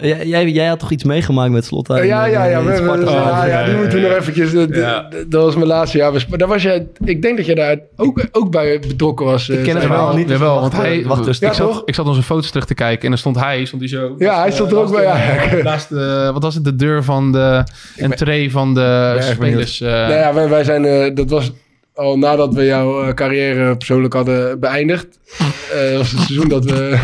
Jij, jij, jij had toch iets meegemaakt met Slot? ja, ja, ja. we- we- ja, ja, die moeten we nog eventjes... dat- Ja. was mijn laatste jaar. Maar Daar was jij, ik denk dat jij daar ook, ook bij betrokken was. Ik ken het wel niet. dus Jawel, wacht, want hij, wacht dus. ik, Ja, zat, ik zat onze foto's terug te kijken en dan stond hij, stond hij zo. Ja, hij stond er ook bij. Ja. Naast de, wat was het, de deur van de entree van de spelers. eh, Nou ja, wij, wij zijn, eh, dat was al nadat we jouw eh, carrière persoonlijk hadden beëindigd. Eh, dat was het seizoen dat we,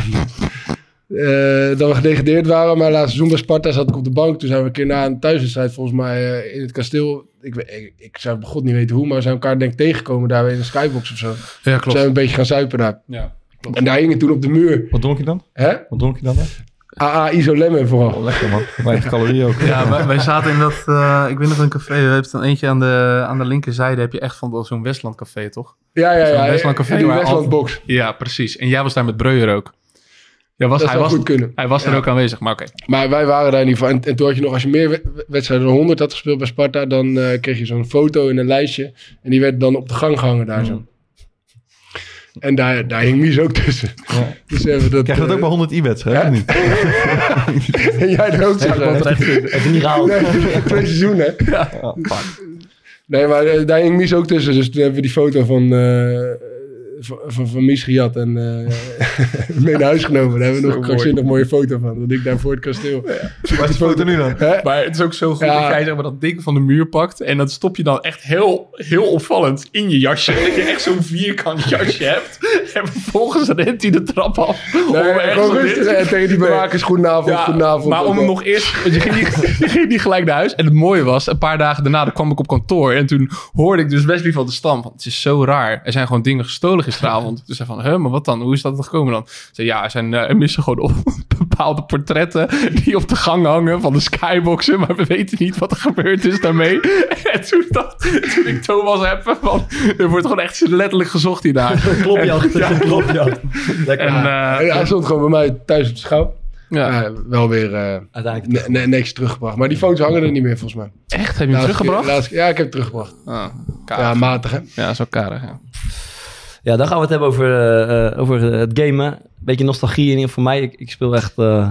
eh, dat we gedegradeerd waren. Maar laatste seizoen bij Sparta zat ik op de bank. Toen zijn we een keer na een thuiswedstrijd volgens mij eh, in het kasteel. Ik, ik, ik zou bij god niet weten hoe, maar we zijn elkaar denk ik tegengekomen daar in een skybox of zo. ja, Zijn klopt. we een beetje gaan zuipen daar. Ja. En daar hing het toen op de muur. Wat dronk je dan? Hè? Wat dronk je dan? dan? AA Iso Lemon vooral. Oh, lekker man. Weinig calorieën ook. Ja, wij, wij zaten in dat, eh, ik weet nog een café, je hebt dan eentje aan de, aan de linkerzijde, heb je echt van zo'n Westland café, toch? Ja, ja, Zo'n ja. Westland Café Die waar Westland box. Ja, precies. En jij was daar met Breuer ook. Ja, was, Dat hij, zou was, goed kunnen. hij was er Ja. ook aanwezig, maar oké. Maar wij waren daar niet van. En, en toen had je nog, als je meer we- wedstrijden dan 100 had gespeeld bij Sparta, dan eh, kreeg je zo'n foto in een lijstje. En die werd dan op de gang gehangen daar zo. En daar, daar hing Mies ook tussen. Dus hebben we dat, Krijg je dat ook bij 100 e-bets, hè? Ja. Niet? En jij er ook zo. Heb je niet gehaald? Nee, twee seizoenen. Oh, fuck. Nee, maar eh, daar hing Mies ook tussen. Dus toen hebben we die foto van, eh, van, van, van Mies gejat en eh, mee naar huis genomen. Daar hebben we nog een krankzinnig mooie foto van. Dat ik daar voor het kasteel. Waar is die foto nu dan? Hè? Maar het is ook zo goed Ja. dat jij zeg maar, dat ding van de muur pakt. En dat stop je dan echt heel, heel opvallend in je jasje. Dat je echt zo'n vierkant jasje hebt. En vervolgens rent hij de trap af. Nee, gewoon rustig en tegen die bewakers. Goedenavond, Ja, goedenavond. maar om hem nog eerst... Want je ging, niet, je ging niet gelijk naar huis. En het mooie was, een paar dagen daarna dan kwam ik op kantoor. En toen hoorde ik dus Wesley van de Stam. Van, het is zo raar. Er zijn gewoon dingen gestolen gisteravond. Toen zei van, huh, maar wat dan? Hoe is dat er gekomen dan? Zei, ja, er, zijn, eh, er missen gewoon op bepaalde portretten die op de gang hangen van de skyboxen. Maar we weten niet wat er gebeurd is daarmee. En toen, dacht, toen ik Thomas heb van, er wordt gewoon echt letterlijk gezocht hiernaar. Klopjacht, een klopjacht. Lekker. En, eh, Ja, hij stond gewoon bij mij thuis op de schouw. ja. Ja, wel weer eh, Uiteindelijk. ne- ne- netjes teruggebracht. Maar die foto's hangen er niet meer volgens mij. Echt? Heb je hem teruggebracht? keer- laatste keer- ja, ik heb het teruggebracht. Ah, Ja, matig hè. Ja, zo karig, ja. Ja, dan gaan we het hebben over, eh, eh, over het gamen. Beetje nostalgie in ieder geval voor mij. Ik, ik speel echt eh,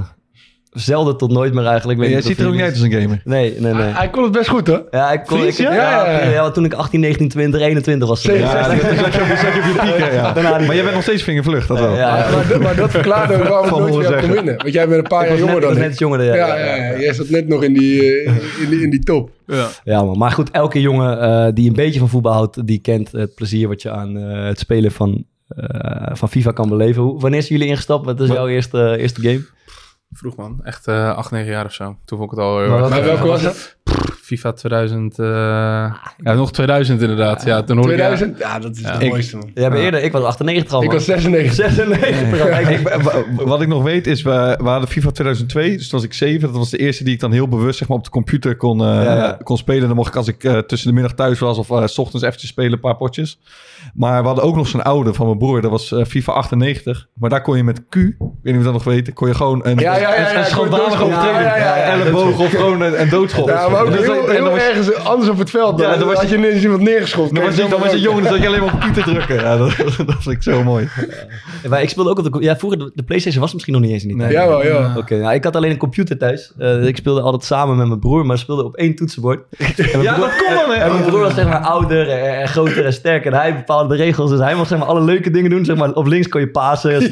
zelden tot nooit meer eigenlijk. Jij of ziet er ook niet uit als een gamer. Nee, nee, nee. Hij, hij kon het best goed hoor. Ja, ik kon, Vies, ja? ja, Ja, ja, ja. ja, toen ik 18, 19, 20, 21 was. Zeker. Ja, toen zat je op, je je ja. Maar jij bent nog steeds vingervlucht, dat wel. Ja, ja. Maar, maar, maar dat verklaarde ook waarom ik Van nooit meer kon winnen. Want jij bent een paar jaar net, jonger ik dan was net ik. iets jonger. Ja, Ja, ja, ja, jij zat net nog in die, eh, in die, in die top. ja. Ja, man. maar goed, elke jongen eh, die een beetje van voetbal houdt, die kent het plezier wat je aan eh, het spelen van, eh, van FIFA kan beleven. Hoe, wanneer zijn jullie ingestapt? Wat is jouw eerste, eerste game? Vroeg man, echt eh 8, 9 jaar of zo. Toen vond ik het al heel erg, wat- Maar welke was dat? FIFA 2000. eh, ja, nog 2000 inderdaad. Ja, toen hoorde ik- 2000? Ja, dat is Ja. het Ik- mooiste, man. Jij bent eerder, ik was 98 al, Ik man. was 96. 96. Ik- wa- wat ik nog weet is, we, we hadden FIFA 2002, dus toen was ik 7. Dat was de eerste die ik dan heel bewust zeg maar, op de computer kon, eh, Ja, ja. kon spelen. Dan mocht ik als ik eh, tussen de middag thuis was of eh, s ochtends eventjes spelen, een paar potjes. Maar we hadden ook nog zo'n oude van mijn broer, dat was FIFA 98. Maar daar kon je met Q, ik weet niet of je dat nog weet, kon je gewoon een, Ja, ja, ja, ja, een, een schandalige overtreding, Ja, ja, ja, ja. elleboog of gewoon een, een doodschop. Ja, ook Dus heel, en heel was- ergens anders op het veld. Ja, Dan, dan was had je ineens iemand neergeschopt. Dan was, je, dan was je jong, dan zat je alleen maar op te drukken. Ja, dat, dat vond ik zo mooi. Ja, maar ik speelde ook op de... Ja, vroeger, de, de Playstation was misschien nog niet eens in die tijd. Jawel, ja. Oké, nou, ik had alleen een computer thuis. Eh, ik speelde altijd samen met mijn broer, maar speelde op één toetsenbord. En Ja, broer- dat kon dan, hè? En mijn broer was zeg maar ouder en, en groter en sterker. En hij bepaalde de regels, dus hij mocht zeg maar alle leuke dingen doen. Zeg maar, op links kon je pasen.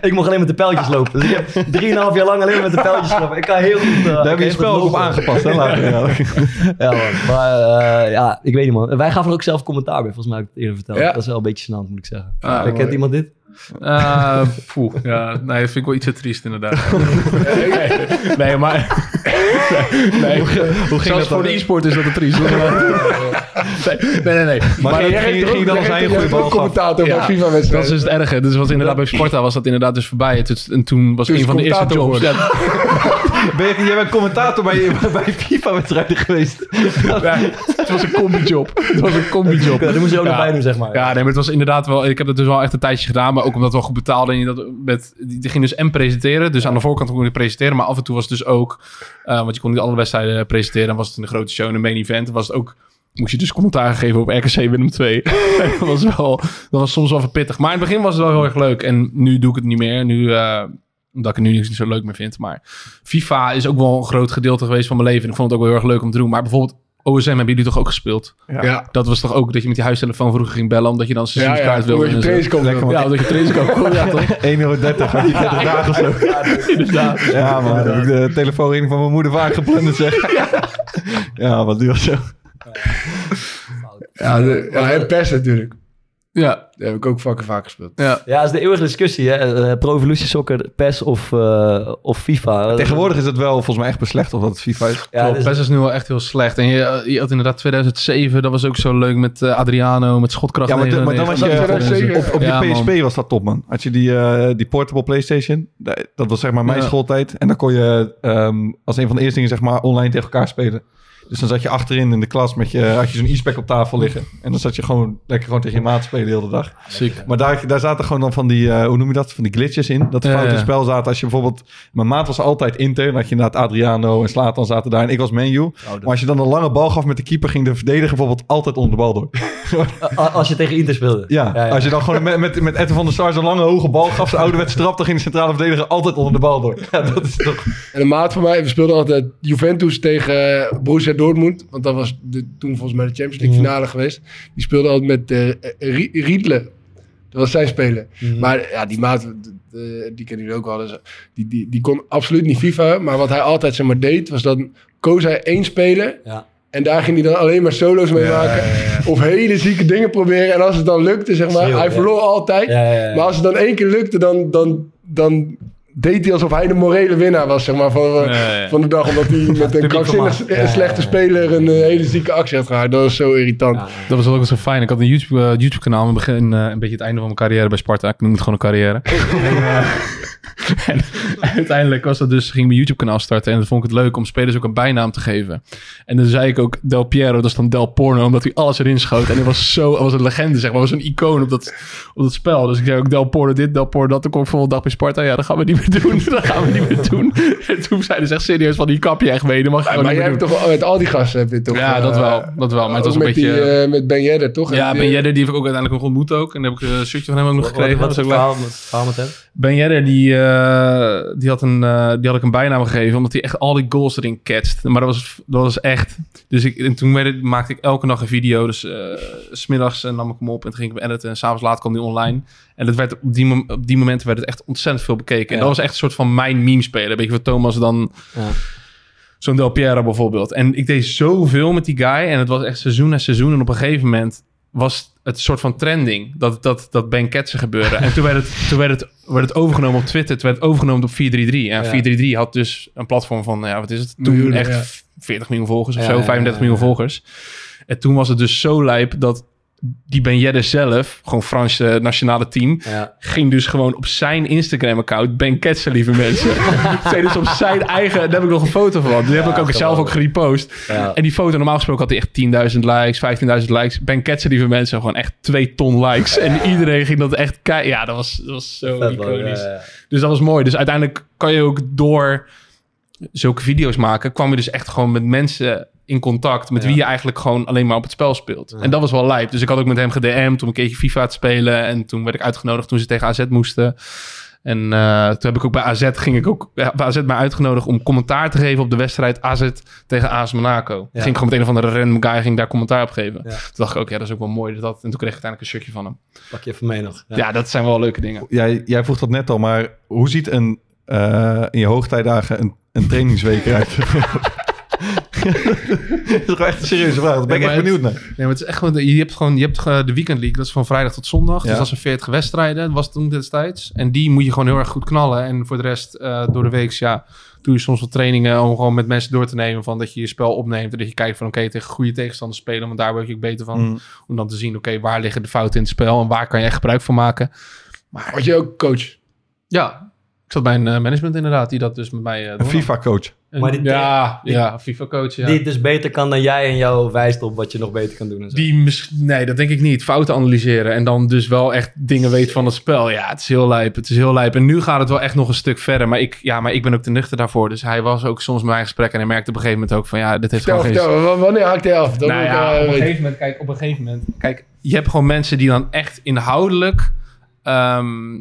Ik mocht alleen met de pijltjes lopen. Dus ik heb drieënhalf jaar lang alleen maar met de pijltjes gelopen. Ik kan heel goed... uh, Daar heb je je spel ook op hè? later. Ja. Ja, man. Maar eh, ja, ik weet niet, man. Wij gaven er ook zelf commentaar bij, volgens mij heb ik het eerder verteld. Ja. Dat is wel een beetje gênant, moet ik zeggen. Ah, Kent mooi. iemand dit? Eh, poeh, ja, nee, dat vind ik wel iets te triest inderdaad. nee, maar... nee, hoe, ging zelfs dat voor dan? de e-sport is dat een triest. nee, nee, nee. nee. Maar, ging, jij ging, ging dan hebt goede bal commentator Ja, van FIFA Dat wedstrijd. is dus het erge. Dus was inderdaad bij Sparta was dat inderdaad dus voorbij. Het En toen was een van de eerste jobs. Ben je, jij bent commentator bij, bij FIFA-wedstrijden geweest. ja, het was een combi-job. Het was een combi-job. Ja, dat moest je ook nog bij doen, zeg maar. Ja, nee, maar het was inderdaad wel... Ik heb dat dus wel echt een tijdje gedaan, maar ook omdat het wel goed betaalde. En je dat met, die, ging dus en presenteren. Dus aan de voorkant kon je presenteren, maar af en toe was het dus ook... eh, want je kon niet alle wedstrijden presenteren. En was het een grote show, een main event. was het ook... Moest je dus commentaar geven op RKC Willem 2. dat was wel... Dat was soms wel verpittig. Maar in het begin was het wel heel erg leuk. En nu doe ik het niet meer. Nu... eh, omdat ik het nu niet zo leuk meer vind. Maar FIFA is ook wel een groot gedeelte geweest van mijn leven. En ik vond het ook wel heel erg leuk om te doen. Maar bijvoorbeeld OSM hebben jullie toch ook gespeeld? Ja. Dat was toch ook dat je met die huistelefoon vroeger ging bellen... omdat je dan een Ja, ja, seizoenskaart wilde. omdat je en zo. trainingskamp wilde. Ja, omdat je trainingskamp wilde. Ja, toch? 1,30 euro, had je 30 dagen of zo. Inderdaad. Ja, man. Heb ik de telefoonrekening van mijn moeder vaak geplunderd, zeg. Ja, wat duur zo. Ja, de, ja, en PES natuurlijk. Ja, Daar heb ik ook fucking vaak gespeeld. ja. Ja, dat is de eeuwige discussie, hè. Eh, Pro Evolution Soccer, PES of, eh, of FIFA. Tegenwoordig is het wel volgens mij echt beslecht of dat het FIFA is. Ja, Klopt, dus- PES is nu wel echt heel slecht. En je, je had inderdaad 2007, dat was ook zo leuk met eh, Adriano, met schotkracht. Ja, maar, de- maar dan was je... 2007. Op, op Ja, die man. PSP was dat top, man. Had je die, eh, die portable PlayStation. Da- Dat was zeg maar mijn Ja. schooltijd. En dan kon je ehm, als een van de eerste dingen zeg maar online tegen elkaar spelen. Dus dan zat je achterin in de klas met je, had je zo'n e-spec op tafel liggen. En dan zat je gewoon lekker gewoon tegen je maat spelen de hele dag. Ziek. Maar daar, daar zaten gewoon dan van die, eh, hoe noem je dat? Van die glitches in. Dat er Ja, fouten in ja. het spel zaten. Als je bijvoorbeeld, mijn maat was altijd Inter. Dan had je inderdaad Adriano en Slatan zaten daar. En ik was menu. Maar als je dan een lange bal gaf met de keeper, ging de verdediger bijvoorbeeld altijd onder de bal door. Als je tegen Inter speelde. Ja, als je dan gewoon met, met, met Etten van der Sar zo'n lange hoge bal gaf, zijn ouderwetse trap, dan ging de centrale verdediger altijd onder de bal door. Ja, dat is toch... En een maat van mij, we speelden altijd Juventus tegen eh, Borussia Dortmund. Want dat was de, toen volgens mij de Champions League finale geweest. Die speelde altijd met Rie- Riedle. Dat was zijn speler. Maar ja, die maat, die kennen jullie ook wel. Dus die, die, die kon absoluut niet FIFA. Maar wat hij altijd zeg maar, deed, was dan koos hij één speler. Ja. En daar ging hij dan alleen maar solo's mee maken. Of hele zieke dingen proberen. En als het dan lukte, zeg maar, hij verloor altijd. Maar als het dan één keer lukte, dan, dan, dan deed hij alsof hij de morele winnaar was, zeg maar, van, eh, van de dag. Omdat hij met een krankzinnig Ja, slechte speler een eh, hele zieke actie had gehad. Dat was zo irritant. Ja. Dat was ook zo fijn. Ik had een YouTube, eh, YouTube-kanaal. in het begin eh, een beetje het einde van mijn carrière bij Sparta. Ik noem het gewoon een carrière. en, en uiteindelijk was dat dus, ging ik mijn YouTube-kanaal starten. En dan vond ik het leuk om spelers ook een bijnaam te geven. En dan zei ik ook Del Piero, dat is dan Del Porno, omdat hij alles erin schoot. En hij was zo, hij was een legende, zeg maar. was een icoon op dat, op dat spel. Dus ik zei ook Del Porno dit, Del Porno dat. Toen kwam ik volgende dag bij Sparta. Ja, dat gaan we niet meer doen. Dat gaan we niet meer doen. En toen zeiden ze echt serieus van, die kap je echt mee. Dat mag je Ja, maar jij hebt doen. toch met al die gasten heb je toch... Ja, eh, dat wel. Dat wel. Maar het was een met beetje... Die, eh, met Ben Yedder, toch? Ja, En Ben die- heb ik ook uiteindelijk nog ontmoet ook. En daar heb ik een shirtje van hem ook nog gekregen. wat is verhaal met, verhaal met hem? Ben Yedder, die, eh, die, had een, eh, die had ik een bijnaam gegeven, omdat hij echt al die goals erin catcht. Maar dat was, dat was echt... Dus ik, en toen het- maakte ik elke dag een video. Dus eh, s smiddags eh, nam ik hem op en toen ging ik hem editen. En s'avonds laat kwam die online. En dat werd, op, die, op die momenten werd het echt ontzettend veel bekeken. En dat was echt een soort van mijn meme spelen. Weet je wat Thomas dan... Ja. Zo'n Del Piero bijvoorbeeld. En ik deed zoveel met die guy. En het was echt seizoen na seizoen. En op een gegeven moment was het soort van trending. Dat, dat, dat Ben Ketsen gebeurde. En toen werd het, toen werd het, werd het overgenomen op Twitter. Toen werd het overgenomen op 433. En Ja. 433 had dus een platform van, ja, wat is het? Toen echt ja. 40 miljoen volgers of Ja, zo. ja, 35 ja, ja. miljoen volgers. En toen was het dus zo lijp dat die Ben Yedder zelf, gewoon Franse nationale team, Ja. ging dus gewoon op zijn Instagram-account Ben Ketsen, lieve mensen. Zei dus op zijn eigen, daar heb ik nog een foto van. Die heb ik ook zelf ook gerepost. Ja. En die foto, normaal gesproken had hij echt 10.000 likes, 15.000 likes. Ben Ketsen, lieve mensen, gewoon echt 2 ton likes. En iedereen ging dat echt kijken. Ja, dat was, dat was zo Vet, iconisch. Dus dat was mooi. Dus uiteindelijk kan je ook door zulke video's maken, kwam je dus echt gewoon met mensen in contact met Ja. wie je eigenlijk gewoon alleen maar op het spel speelt. En dat was wel lijp. Dus ik had ook met hem gedM'd om een keertje FIFA te spelen. En toen werd ik uitgenodigd toen ze tegen AZ moesten. En eh, toen heb ik ook bij AZ, ging ik ook ja, bij AZ mij uitgenodigd om commentaar te geven op de wedstrijd AZ tegen AS Monaco. Ja. Ging ik gewoon met een of andere random guy ging daar commentaar op geven. Ja. Toen dacht ik ook, ja, dat is ook wel mooi. Dat, dat. En toen kreeg ik uiteindelijk een shirtje van hem. Pak je even mee nog. Ja, dat zijn wel leuke dingen. Jij, jij vroeg dat net al, maar hoe ziet een, eh, in je hoogtijdagen een, een trainingsweek eruit? dat is gewoon echt een serieuze vraag. Daar ben ik echt maar benieuwd naar. Nee, maar het is echt gewoon, je hebt gewoon, je hebt de Weekend League, dat is van vrijdag tot zondag. Ja. Dus dat zijn 40 wedstrijden, dat was toen destijds. En die moet je gewoon heel erg goed knallen. En voor de rest, eh, door de week, ja, doe je soms wat trainingen om gewoon met mensen door te nemen. Van dat je je spel opneemt en dat je kijkt van, oké, tegen goede tegenstanders spelen. Want daar word je ook beter van. Mm. Om dan te zien, oké, waar liggen de fouten in het spel en waar kan je echt gebruik van maken. Word je ook coach? Ja, zat bij een eh, management inderdaad, die dat dus met mij... eh, Een. FIFA-coach. En- Maar die- ja, die- ja, FIFA-coach, ja. Die het dus beter kan dan jij en jou wijst op wat je nog beter kan doen. En zo. Die nee, dat denk ik niet. Fouten analyseren en dan dus wel echt dingen weet van het spel. Ja, het is heel lijp. Het is heel lijp. En nu gaat het wel echt nog een stuk verder. Maar ik, ja, maar ik ben ook te nuchter daarvoor. Dus hij was ook soms met mijn gesprek en hij merkte op een gegeven moment ook van ja, dit heeft gewoon geen w- Wanneer haakt hij af? Dat nou ja, eh, op een gegeven moment, kijk, op een gegeven moment, kijk, je hebt gewoon mensen die dan echt inhoudelijk ehm,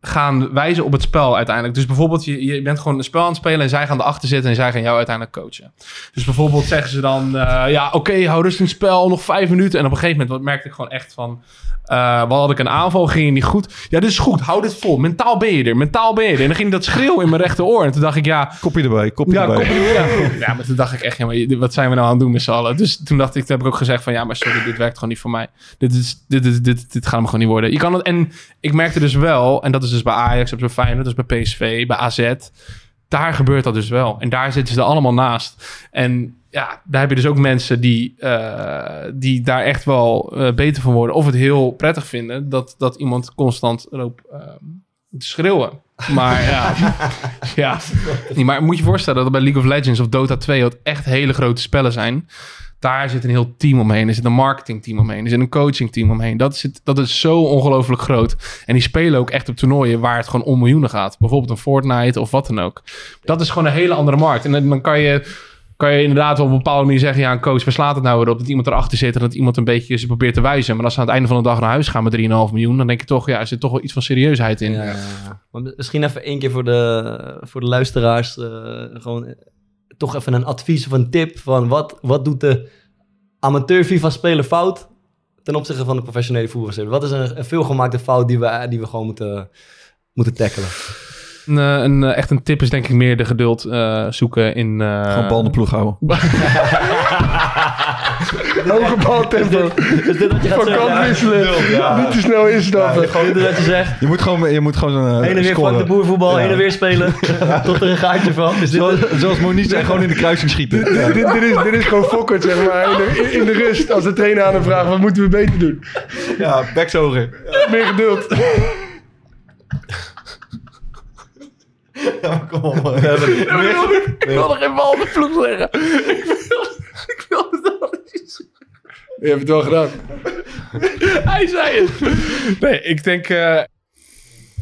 gaan wijzen op het spel uiteindelijk. Dus bijvoorbeeld, je, je bent gewoon een spel aan het spelen en zij gaan erachter zitten en zij gaan jou uiteindelijk coachen. Dus bijvoorbeeld zeggen ze dan, eh, ja, oké, hou rustig het spel, nog vijf minuten. En op een gegeven moment merkte ik gewoon echt van, eh wat had ik een aanval, ging je niet goed. Ja, dit is goed, hou dit vol. Mentaal ben je er, mentaal ben je er. En dan ging dat schreeuwen in mijn rechteroor. En toen dacht ik, ja, Kopje erbij, kopje ja, erbij. kopje ja. ja, maar toen dacht ik echt, ja, maar wat zijn we nou aan het doen met z'n allen? Dus toen dacht ik, toen heb ik ook gezegd van, ja, maar sorry, dit werkt gewoon niet voor mij. Dit, is, dit, is, dit, dit gaat hem gewoon niet worden. Je kan het, en ik merkte dus wel, en dat is dus bij Ajax, op zo'n Feyenoord, dat is bij PSV, bij AZ. Daar gebeurt dat dus wel. En daar zitten ze allemaal naast. En ja, daar heb je dus ook mensen die, eh, die daar echt wel eh, beter van worden. Of het heel prettig vinden dat, dat iemand constant loopt eh, te schreeuwen. Maar ja, ja. Nee, maar moet je je voorstellen dat bij League of Legends of Dota 2... wat echt hele grote spellen zijn... daar zit een heel team omheen. Er zit een marketingteam omheen. Er zit een coachingteam omheen. Dat is, het- dat is zo ongelooflijk groot. En die spelen ook echt op toernooien... waar het gewoon om miljoenen gaat. Bijvoorbeeld een Fortnite of wat dan ook. Dat is gewoon een hele andere markt. En dan kan je... Kan je inderdaad wel op een bepaalde manier zeggen... ja, een coach, waar slaat het nou weer op? Dat iemand erachter zit en dat iemand een beetje ze probeert te wijzen. Maar als ze aan het einde van de dag naar huis gaan met 3,5 miljoen... dan denk je toch, ja, er zit toch wel iets van serieusheid in. Ja, ja, misschien even één keer voor de, voor de luisteraars. eh, gewoon eh, toch even een advies of een tip. Van wat, wat doet de amateur FIFA-speler fout ten opzichte van de professionele voetbalspeler? Wat is een, een veelgemaakte fout die we, die we gewoon moeten, moeten tackelen? Een, eh, een, eh, echt een tip is denk ik meer de geduld eh, zoeken in... eh, Gewoon bal in de ploeg houden. Hoge baltempo. Is dit wat je gaat Van zeggen? kant wisselen. Niet te snel instappen. Gewoon dit wat je zegt. Je moet gewoon, je moet gewoon uh, Heen en weer Frank de Boer voetbal, heen en weer spelen. tot er een gaatje van. Is dit Zoals, zoals Monique zei, gewoon in de kruising schieten. dit, dit, dit is, dit is gewoon fokkerd, zeg maar. In de, in de rust, als de trainer aan hem vraagt, wat moeten we beter doen? Ja, backzogen. Meer geduld. Ja, kom op. man. Ik wilde geen bal op de vloek leggen. Ik wilde het wel eens. Je hebt het wel gedaan. Hij zei het. Nee, ik denk... eh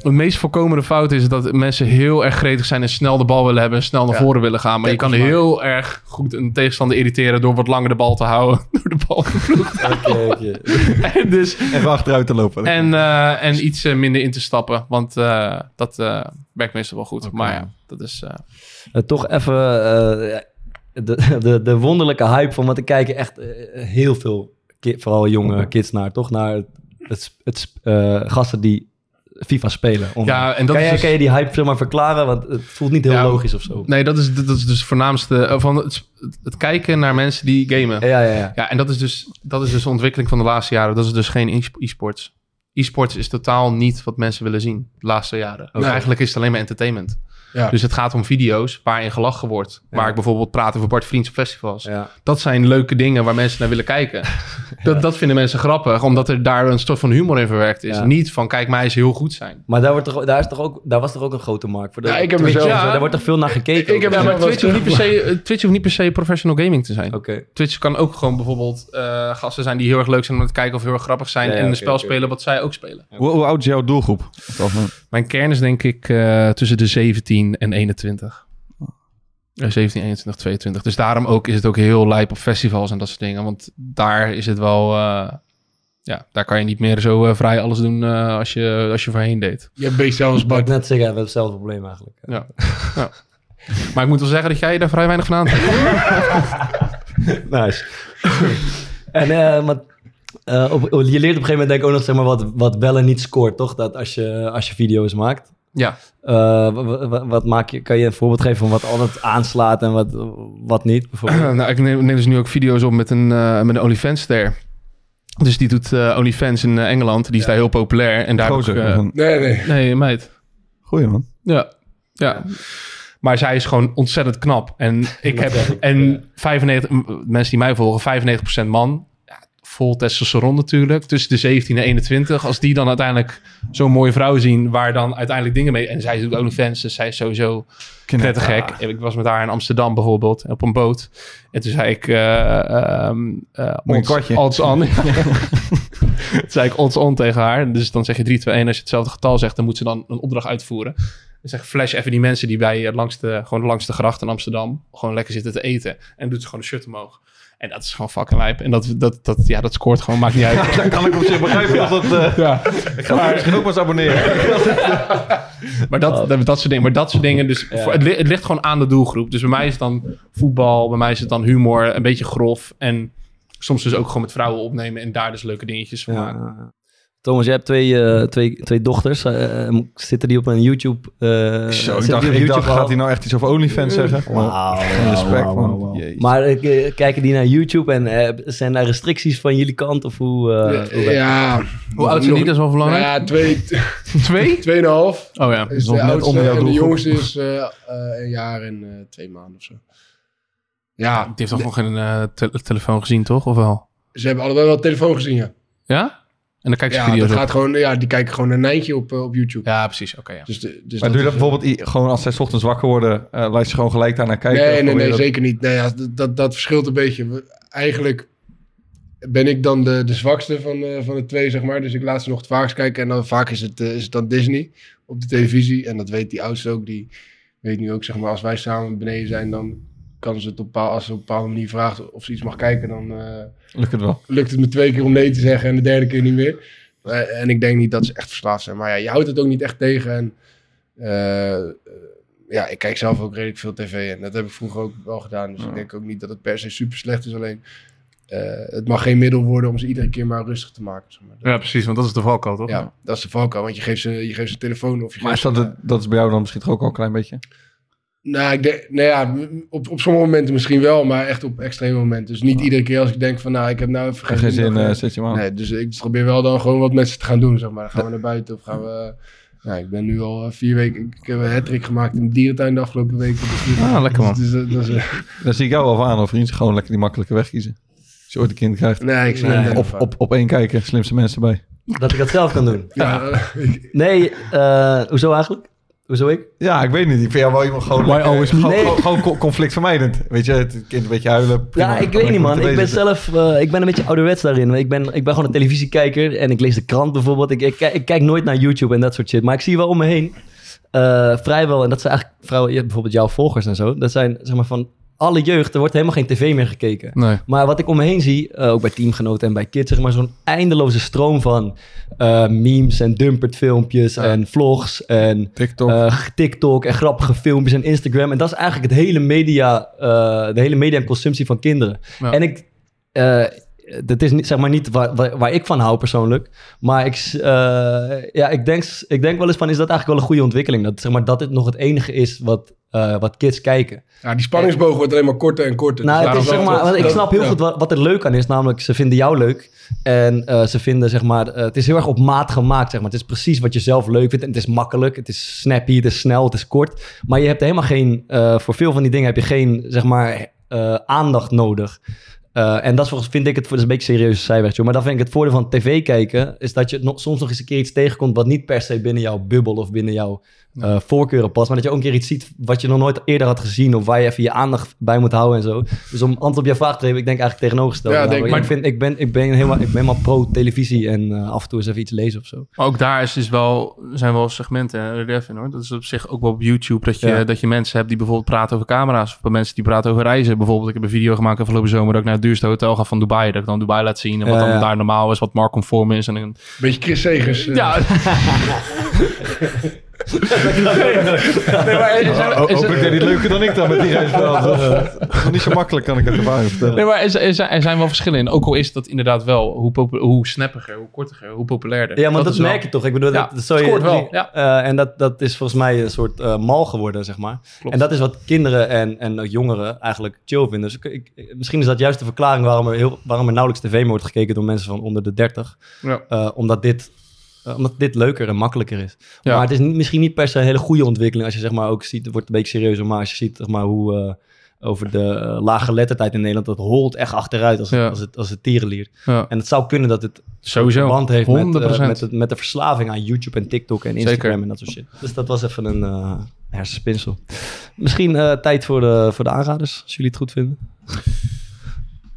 de meest voorkomende fout is dat mensen heel erg gretig zijn en snel de bal willen hebben en snel naar Ja. voren willen gaan. Maar je kan heel erg goed een tegenstander irriteren door wat langer de bal te houden. Door de bal te vloegen. Oké, oké. En dus Even achteruit te lopen. En, eh, en iets eh, minder in te stappen. Want eh, dat eh, werkt meestal wel goed. Maar ja, dat is... eh, Eh, toch even eh, de, de, de wonderlijke hype van wat ik kijk echt heel veel, ki- vooral jonge kids naar, toch? Naar het, het, gasten die FIFA spelen. online. Ja, en dat kan, jij, dus- kan je die hype zeg maar verklaren? Want het voelt niet heel Ja, logisch of zo. Nee, dat is, dat is dus het voornaamste van het, het kijken naar mensen die gamen. Ja, ja, ja. Ja, en dat is, dus, dat is dus de ontwikkeling van de laatste jaren. Dat is dus geen e-sports. E-sports is totaal niet wat mensen willen zien de laatste jaren. Nee. Eigenlijk is het alleen maar entertainment. Ja. Dus het gaat om video's waarin gelachen wordt. Waar ik bijvoorbeeld praat over Bart Vriends op festivals. Ja. Dat zijn leuke dingen waar mensen naar willen kijken. Dat, dat vinden mensen grappig, omdat er daar een soort van humor in verwerkt is. Ja. Niet van, kijk mij eens heel goed zijn. Maar daar, wordt toch, daar, is toch ook, daar was toch ook een grote markt voor? De, Ja, ik heb Twitch mezelf-. Daar wordt toch veel naar gekeken? Ik heb maar wel Twitch hoeft, niet per se, eh, Twitch hoeft niet per se professional gaming te zijn. Twitch kan ook gewoon bijvoorbeeld eh, gasten zijn die heel erg leuk zijn om te kijken of heel erg grappig zijn. Ja, ja, en een spel spelen wat zij ook spelen. Hoe, hoe oud is jouw doelgroep? Of, Mijn kern is denk ik eh, tussen de 17 en 21. Eh, 17, 21, 22. Dus daarom ook is het ook heel lijp op festivals en dat soort dingen. Want daar is het wel... eh, ja, daar kan je niet meer zo eh, vrij alles doen eh, als, je, als je voorheen deed. Je hebt beest zelfs Bart. net zeggen, we hebben hetzelfde probleem eigenlijk. Ja. ja. Maar ik moet wel zeggen dat jij daar vrij weinig van aantrekt. Nice. en eh, maar, eh, op, je leert op een gegeven moment denk ik ook nog zeg maar, wat, wat wel en niet scoort, toch? Dat als je, als je video's maakt. Ja. Eh, wa- wa- wa- wat maak je, kan je een voorbeeld geven van wat altijd aanslaat en wat, wat niet? Bijvoorbeeld? nou, ik neem, neem dus nu ook video's op met een, eh met een OnlyFans-ster. Dus die doet eh OnlyFans in Engeland. Die is daar heel populair. En daar gozer, eh, een- Nee, nee. nee, meid. Goeie man. Ja. ja. Maar zij is gewoon ontzettend knap. En ik heb... En 95... m- Mensen die mij volgen, 95% man. Vol testosteron natuurlijk. Tussen de 17 en 21. Als die dan uiteindelijk zo'n mooie vrouw zien... waar dan uiteindelijk dingen mee... En zij doet OnlyFans, dus zij is sowieso prettig gek. Ik was met haar in Amsterdam bijvoorbeeld, op een boot. En toen zei ik... een odds- kwartje? odds on. toen zei ik odds on tegen haar. Dus dan zeg je 3, 2, 1. Als je hetzelfde getal zegt, dan moet ze dan een opdracht uitvoeren. Zeg flash even die mensen die bij eh, langs de, gewoon langs de gracht in Amsterdam... gewoon lekker zitten te eten. En doet ze gewoon een shirt omhoog. En dat is gewoon fucking lijp. En dat, dat, dat, ja, dat scoort gewoon, maakt niet uit. Dan kan ik op zich begrijpen dat dat... eh, ja. ik ga me misschien ook maar eens abonneren. Maar dat, dat, dat soort dingen. Maar dat soort dingen. Dus voor, het ligt gewoon aan de doelgroep. Dus bij mij is het dan voetbal. Bij mij is het dan humor. Een beetje grof. En soms dus ook gewoon met vrouwen opnemen. En daar dus leuke dingetjes van maken. Thomas, jij hebt twee, eh, twee, twee dochters. Eh, eh, zitten die op een YouTube? eh, Zo, ik dacht, op ik YouTube dacht gaat hij nou echt iets over OnlyFans zeggen? Wauw. Respect, man. Jezus. Maar kijken die naar YouTube en eh, zijn daar restricties van jullie kant? Of hoe, eh, hoe ja. Hoe oud zijn die? Dat is wel belangrijk. Ja, twee, Twee? tweeënhalf Oh ja. is de net oudste. onder jouw En de jongste is een jaar en eh, twee maanden of zo. Ja, Die heeft toch nog geen eh, te- telefoon gezien, toch? Of wel? ze hebben allebei wel telefoon gezien, ja. Ja? En dan kijk je Ja, video's dat op. gaat gewoon, ja, die kijken gewoon een Nijntje op, eh, op YouTube. Ja, precies. Oké, ja. Dus de, dus Maar doe je dat is, bijvoorbeeld i- gewoon als zij 's ochtends wakker worden, eh laat je gewoon gelijk daar naar kijken? Of Nee, nee, probeer nee, dat- zeker niet. Nee, ja, dat, dat, dat verschilt een beetje. We- Eigenlijk ben ik dan de, de zwakste van, eh, van de twee, zeg maar. Dus ik laat ze nog het vaakst kijken. En dan vaak is het, eh, is het dan Disney op de televisie. En dat weet die oudste ook. Die weet nu ook, zeg maar, als wij samen beneden zijn, dan kan ze het op, als ze op een bepaalde manier vraagt of ze iets mag kijken, dan eh, Lukt het wel. lukt het me twee keer om nee te zeggen en de derde keer niet meer. Eh, en ik denk niet dat ze echt verslaafd zijn. Maar ja, je houdt het ook niet echt tegen. En eh, ja, ik kijk zelf ook redelijk veel tv. En dat heb ik vroeger ook wel gedaan. Dus ik denk ook niet dat het per se super slecht is. Alleen het mag geen middel worden om ze iedere keer maar rustig te maken. Zeg maar. Ja, precies. Want dat is de valkuil, toch? Ja, dat is de valkuil. Want je geeft ze, je geeft ze een telefoon of je Maar is dat, het- dat is bij jou dan misschien toch ook al een klein beetje? Nou, ik denk, nou ja, op, op sommige momenten misschien wel, maar echt op extreme momenten. Dus niet iedere keer als ik denk van, nou, ik heb nou even Geen zin, dan, eh, eh, zet je hem aan. Nee, dus ik probeer wel dan gewoon wat met ze te gaan doen, zeg maar. Dan gaan we naar buiten of gaan we... Nou, ik ben nu al eh, vier weken... Ik heb een hat gemaakt in de dierentuin de afgelopen weken. Dus, Ah, lekker man. dus, dat- dat is, eh, Dan zie ik jou wel aan, of vriend. Gewoon lekker die makkelijke weg kiezen. Als je ooit een kind krijgt. nee, ik zie Nee. hem net Op, op, op één kijken, slimste mensen bij. Dat ik dat zelf kan doen. Ja, eh, Nee, eh, hoezo eigenlijk? Hoezo ik? Ja, ik weet niet. Ik vind jou wel iemand gewoon, Why lekker- always me? gewoon, Nee. gewoon, gewoon co- conflictvermijdend. Weet je, het kind een beetje huilen. prima. Ja, ik weet niet man. Ik ben zelf, eh, ik ben een beetje ouderwets daarin. Ik ben, ik ben gewoon een televisiekijker en ik lees de krant bijvoorbeeld. Ik, ik, ik kijk nooit naar YouTube en dat soort shit. Maar ik zie wel om me heen, eh, vrijwel, en dat zijn eigenlijk vrouwen, je hebt bijvoorbeeld jouw volgers en zo. Dat zijn zeg maar van alle jeugd, er wordt helemaal geen tv meer gekeken. Nee. Maar wat ik om me heen zie, eh, ook bij teamgenoten en bij kids, zeg maar zo'n eindeloze stroom van eh, memes en dumpert filmpjes en vlogs en TikTok. eh, TikTok en grappige filmpjes en Instagram. En dat is eigenlijk het hele media, de hele media en consumptie van kinderen. Ja. En ik, dat is niet, zeg maar niet waar, waar, waar ik van hou persoonlijk. Maar ik, eh, ja, ik, denk, ik denk wel eens van, is dat eigenlijk wel een goede ontwikkeling? Dat, zeg maar, dat dit nog het enige is wat, eh, wat kids kijken. Ja, die spanningsboog wordt alleen maar korter en korter. Nou, Dus het is, zeg maar, ik snap heel ja. goed wat, wat er leuk aan is. Namelijk, ze vinden jou leuk. En eh, ze vinden, zeg maar, het is heel erg op maat gemaakt, zeg maar. Het is precies wat je zelf leuk vindt. En het is makkelijk, het is snappy, het is snel, het is kort. Maar je hebt helemaal geen, voor veel van die dingen heb je geen, zeg maar, aandacht nodig. Eh, en dat is vind ik het voor een beetje serieus zijweg, joh. Maar dan vind ik het voordeel van tv kijken is dat je soms nog eens een keer iets tegenkomt wat niet per se binnen jouw bubbel of binnen jouw eh, voorkeuren past, maar dat je ook een keer iets ziet wat je nog nooit eerder had gezien of waar je even je aandacht bij moet houden en zo. Dus om antwoord op jouw vraag te geven, ik denk eigenlijk tegenovergesteld. Ja, denk- ik, vind, ik, ben, ik, ben helemaal, ik ben helemaal pro televisie en eh, af en toe eens even iets lezen of zo. Maar ook daar is dus wel, zijn wel segmenten en relief in hoor. Dat is op zich ook wel op YouTube dat je, Ja. dat je mensen hebt die bijvoorbeeld praten over camera's. Of mensen die praten over reizen. Bijvoorbeeld, ik heb een video gemaakt afgelopen zomer dat ik naar het duurste hotel ga van Dubai. Dat ik dan Dubai laat zien en wat Ja, dan daar normaal is, wat marktconform is. En een, Beetje Chris Segers. eh. ja. nee, maar er er het leuker dan ik dan met die reisveld. Is nog niet zo makkelijk, kan ik het ervaring vertellen. Nee, maar er, zijn- wel verschillen in. Ook al is dat inderdaad wel hoe, hoe snappiger, hoe kortiger, hoe populairder. Ja, maar dat, is wel- merk je toch? Ik bedoel, Ja, dat, dat zou je, scoort wel, ja. eh, en dat, dat is volgens mij een soort eh, mal geworden, zeg maar. Klopt. En dat is wat kinderen en, en ook jongeren eigenlijk chill vinden. Dus ik, ik- misschien is dat juist de verklaring waarom er, heel, waarom er nauwelijks tv meer wordt gekeken door mensen van onder de 30. Ja. Eh, omdat, dit, eh, omdat dit leuker en makkelijker is. Ja. Maar het is niet, misschien niet per se een hele goede ontwikkeling. Als je zeg maar ook ziet, het wordt een beetje serieuzer, maar als je ziet zeg maar, hoe eh, over de eh, lage lettertijd in Nederland, dat holt echt achteruit als, Ja. als, het, als het tierenlier. Ja. En het zou kunnen dat het Sowieso. verband heeft met, 100%. eh, met, het, met de verslaving aan YouTube en TikTok en Instagram Zeker. en dat soort shit. Dus dat was even een eh hersenspinsel. Misschien eh, tijd voor de, voor de aanraders, als jullie het goed vinden.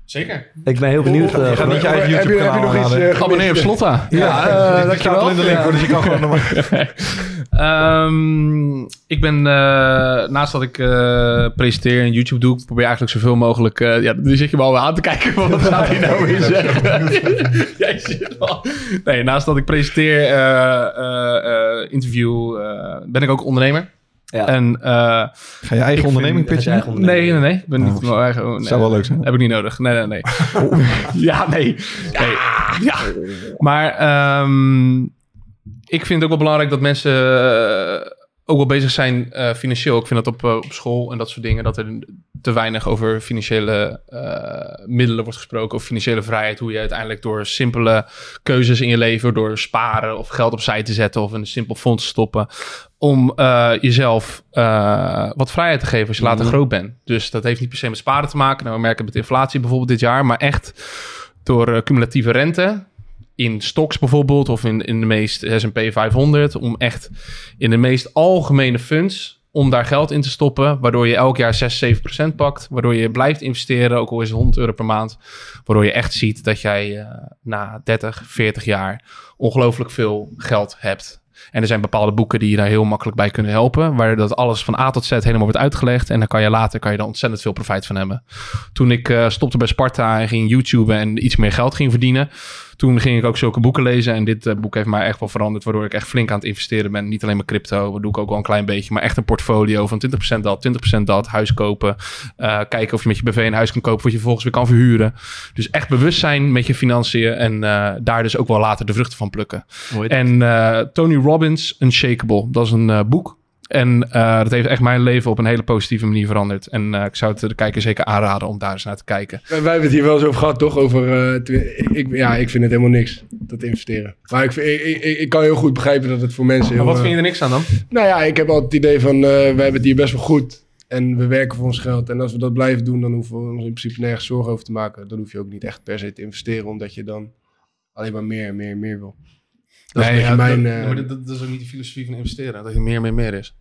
Zeker. Ik ben heel benieuwd. eh, Je gaat niet je eigen Heb je- heb je YouTube-kanaal nog iets, eh, Abonneer op? Slotta. Ja, eh, uh, die staat al in de link, hoor, dus je kan gewoon nog maar... Ehm, ik ben, eh, naast dat ik eh, presenteer en YouTube doe, ik probeer eigenlijk zoveel mogelijk... eh, ja, nu zit je me alweer aan te kijken van wat gaat hij nou weer zeggen. Jij zit wel... Nee, naast dat ik presenteer, eh, eh, eh, interview, eh, ben ik ook ondernemer. Ja. En, eh, Ga je eigen onderneming vind- pitchen? Eigen nee, nee, nee. Ik ben niet Oh, mijn eigen... nee. zou wel leuk zijn. Heb ik niet nodig. Nee, nee, nee. ja, nee. nee. Ja. Maar ehm, ik vind het ook wel belangrijk dat mensen eh, ook wel bezig zijn eh, financieel. Ik vind dat op, eh, op school en dat soort dingen... dat er te weinig over financiële eh, middelen wordt gesproken... of financiële vrijheid. Hoe je uiteindelijk door simpele keuzes in je leven... door sparen of geld opzij te zetten... of in een simpel fonds te stoppen... om jezelf wat vrijheid te geven als je later groot bent. Dus dat heeft niet per se met sparen te maken. Nou, we merken het met inflatie bijvoorbeeld dit jaar... maar echt door cumulatieve rente in stocks bijvoorbeeld of in, in de meest S&P 500 om echt in de meest algemene funds om daar geld in te stoppen, waardoor je elk jaar 6, 7% pakt, waardoor je blijft investeren, ook al is het 100 euro per maand, waardoor je echt ziet dat jij eh, na 30, 40 jaar ongelooflijk veel geld hebt. En er zijn bepaalde boeken die je daar heel makkelijk bij kunnen helpen, waar dat alles van A tot Z helemaal wordt uitgelegd en dan kan je later kan je daar ontzettend veel profijt van hebben. Toen ik eh, stopte bij Sparta en ging YouTube en iets meer geld ging verdienen, toen ging ik ook zulke boeken lezen. En dit eh, boek heeft mij echt wel veranderd. Waardoor ik echt flink aan het investeren ben. Niet alleen maar crypto. Dat doe ik ook wel een klein beetje. Maar echt een portfolio van 20% dat, 20% dat. Huis kopen. Eh, kijken of je met je BV een huis kan kopen. Wat je vervolgens weer kan verhuren. Dus echt bewust zijn met je financiën. En eh, daar dus ook wel later de vruchten van plukken. En Tony Robbins, Unshakable. Dat is een boek. En eh, dat heeft echt mijn leven op een hele positieve manier veranderd. En eh, ik zou het de kijker zeker aanraden om daar eens naar te kijken. Wij, wij hebben het hier wel eens over gehad, toch? Over, eh, ik, ja, ik vind het helemaal niks, dat investeren. Maar ik, ik, ik, ik kan heel goed begrijpen dat het voor mensen heel... Maar wat vind je er niks aan dan? Nou ja, ik heb altijd het idee van, eh, wij hebben het hier best wel goed. En we werken voor ons geld. En als we dat blijven doen, dan hoeven we ons in principe nergens zorgen over te maken. Dan hoef je ook niet echt per se te investeren, omdat je dan alleen maar meer en meer en meer wil. Dat is beetje ja, mijn... dat, eh, ja, maar dat, dat is ook niet de filosofie van investeren. Dat je meer, meer, meer is.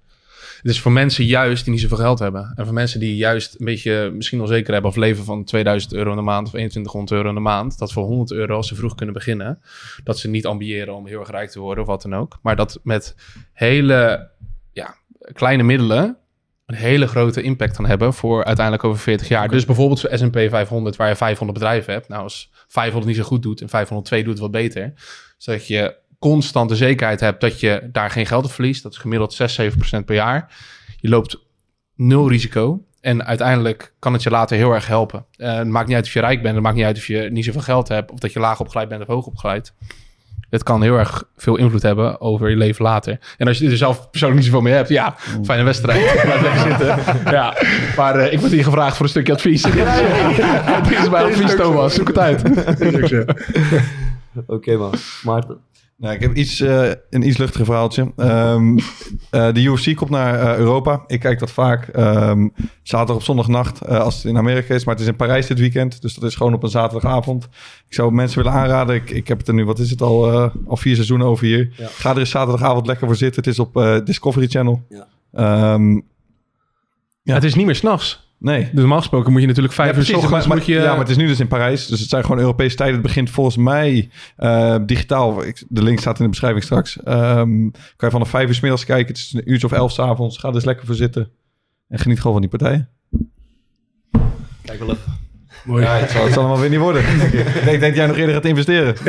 Het is voor mensen juist die niet zoveel geld hebben. En voor mensen die juist een beetje misschien onzeker hebben... of leven van 2000 euro in de maand of 2100 euro in de maand... dat voor 100 euro, als ze vroeg kunnen beginnen... dat ze niet ambiëren om heel erg rijk te worden of wat dan ook. Maar dat met hele ja, kleine middelen... een hele grote impact kan hebben voor uiteindelijk over 40 jaar. Dus bijvoorbeeld zo'n S&P 500 waar je 500 bedrijven hebt. Nou, als 500 niet zo goed doet en 502 doet wat beter... zodat je constant de zekerheid hebt dat je daar geen geld op verliest. Dat is gemiddeld 6, 7% per jaar. Je loopt nul risico. En uiteindelijk kan het je later heel erg helpen. Eh, het maakt niet uit of je rijk bent. Het maakt niet uit of je niet zoveel geld hebt. Of dat je laag opgeleid bent of hoog opgeleid. Het kan heel erg veel invloed hebben over je leven later. En als je er zelf persoonlijk niet zoveel mee hebt, ja, fijne wedstrijd. Blijf lekker zitten. Ja, maar eh, ik word hier gevraagd voor een stukje advies. Dit is mijn advies, Thomas. Zoek het uit. Oké man, Maarten. Nou, ik heb iets, eh, een iets luchtiger verhaaltje. Ehm, eh, de UFC komt naar eh, Europa. Ik kijk dat vaak ehm, zaterdag op zondagnacht eh, als het in Amerika is. Maar het is in Parijs dit weekend. Dus dat is gewoon op een zaterdagavond. Ik zou mensen willen aanraden. Ik, ik heb het er nu, wat is het al, eh, al vier seizoenen over hier. Ja. Ga er eens zaterdagavond lekker voor zitten. Het is op eh, Discovery Channel. Ja. Ehm, Ja. Het is niet meer s'nachts. Nee. Dus normaal gesproken moet je natuurlijk vijf Ja, uur s precies, ochtends maar, moet je... ja, maar het is nu dus in Parijs. Dus het zijn gewoon Europese tijden. Het begint volgens mij eh, digitaal. Ik, de link staat in de beschrijving straks. Ehm, kan je vanaf vijf uur 's middags kijken. Het is een uurtje of elf 's avonds. Ga er eens lekker voor zitten. En geniet gewoon van die partijen. Kijk wel even. Mooi. Ja, het zal, het zal allemaal weer niet worden. ik denk, ik denk dat jij nog eerder gaat investeren.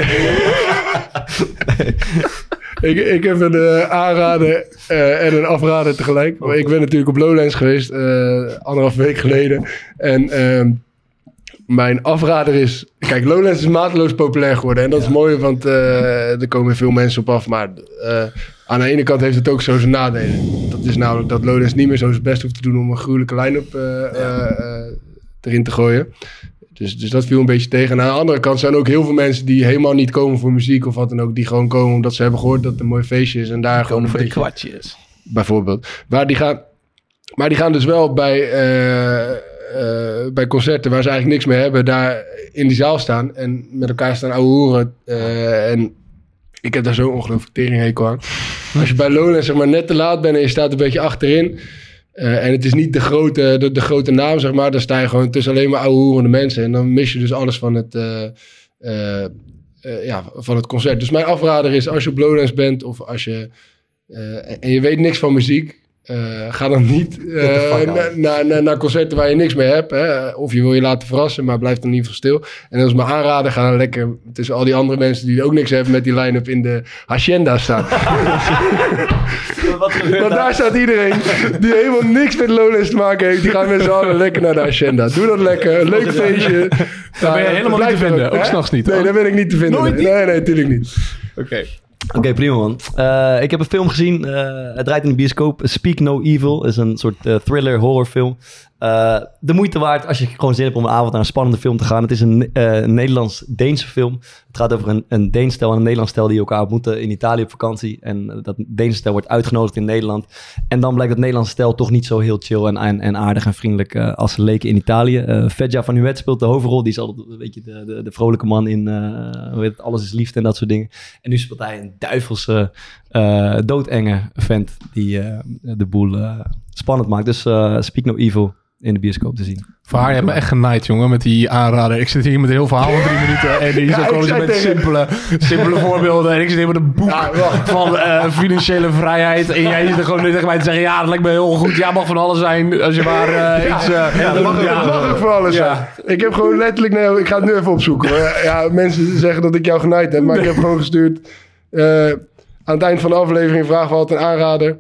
Ik, ik heb een eh, aanrader eh, en een afrader tegelijk. Maar ik ben natuurlijk op Lowlands geweest, eh anderhalf week geleden. En ehm, mijn afrader is... Kijk, Lowlands is mateloos populair geworden. En dat is mooi, want er komen veel mensen op af. Maar aan de ene kant heeft het ook zo zijn nadelen. Dat is namelijk dat Lowlands niet meer zo zijn best hoeft te doen... om een gruwelijke line-up erin te gooien. Dus, dus dat viel een beetje tegen. En aan de andere kant zijn er ook heel veel mensen die helemaal niet komen voor muziek of wat dan ook. Die gewoon komen omdat ze hebben gehoord dat het een mooi feestje is. En daar gewoon een voor de beetje, kwartjes. bijvoorbeeld. Maar die gaan, maar die gaan dus wel bij, eh, eh, bij concerten waar ze eigenlijk niks meer hebben, daar in die zaal staan. En met elkaar staan ouwe hoeren. eh, en ik heb daar zo'n ongelooflijk teringhekel aan. Als je bij Lowlands zeg maar net te laat bent en je staat een beetje achterin. Eh, en het is niet de grote, de, de grote naam, zeg maar. Dan sta je gewoon tussen alleen maar hoerende mensen. En dan mis je dus alles van het, eh, eh, ja, van het concert. Dus mijn afrader is als je op Lowlands bent of als je... eh, en je weet niks van muziek. ga dan niet na- naar naar- naar concerten waar je niks mee hebt. Hè? Of je wil je laten verrassen, maar blijf dan in ieder geval stil. En is mijn aanrader. Ga dan lekker tussen al die andere mensen die ook niks hebben met die line-up in de hacienda staan. Wat gebeurt Want daar staat iedereen die helemaal niks met Lowlands te maken heeft. Die gaan met z'n allen lekker naar de agenda. Doe dat lekker. Een leuk feestje. Daar ben je helemaal niet te vinden. Ook s'nachts niet. Nee, daar ben ik niet te vinden. Nooit nee, niet? nee, nee, natuurlijk niet. Oké. Oké, prima man. Eh, ik heb een film gezien. eh, het draait in de bioscoop. Speak No Evil is een soort eh, thriller horrorfilm. Eh, de moeite waard als je gewoon zin hebt om een avond naar een spannende film te gaan. Het is een eh, Nederlands-Deense film. Het gaat over een, een Deens stel en een Nederlands stel die elkaar ontmoeten in Italië op vakantie. En eh, dat Deense stel wordt uitgenodigd in Nederland. En dan blijkt dat Nederlandse stel toch niet zo heel chill en, en, en aardig en vriendelijk als ze leken in Italië. Fedja van Huet speelt de hoofdrol. Die is altijd een beetje de, de, de vrolijke man in het, Alles is Liefde en dat soort dingen. En nu speelt hij een duivelse, doodenge vent die de boel spannend maakt. Dus Speak No Evil in de bioscoop te zien. Vaar, je hebt me echt genaaid, jongen, met die aanrader. Ik zit hier met een heel verhaal van drie minuten. En die is Ja, ook ik gewoon met tegen- simpele, simpele voorbeelden. En ik zit hier met een boek Ja, van eh, financiële vrijheid. En jij zit er gewoon nu tegen mij te zeggen... Ja, dat lijkt me heel goed. Ja, mag van alles zijn. Als je maar eh, iets... eh, Ja, dat mag, ja. dat mag ook voor alles Ja. zijn. Ik heb gewoon letterlijk... Nee, ik ga het nu even opzoeken. hoor. Ja, mensen zeggen dat ik jou genaaid heb. Maar ik heb gewoon gestuurd... eh, aan het eind van de aflevering vragen we altijd een aanrader.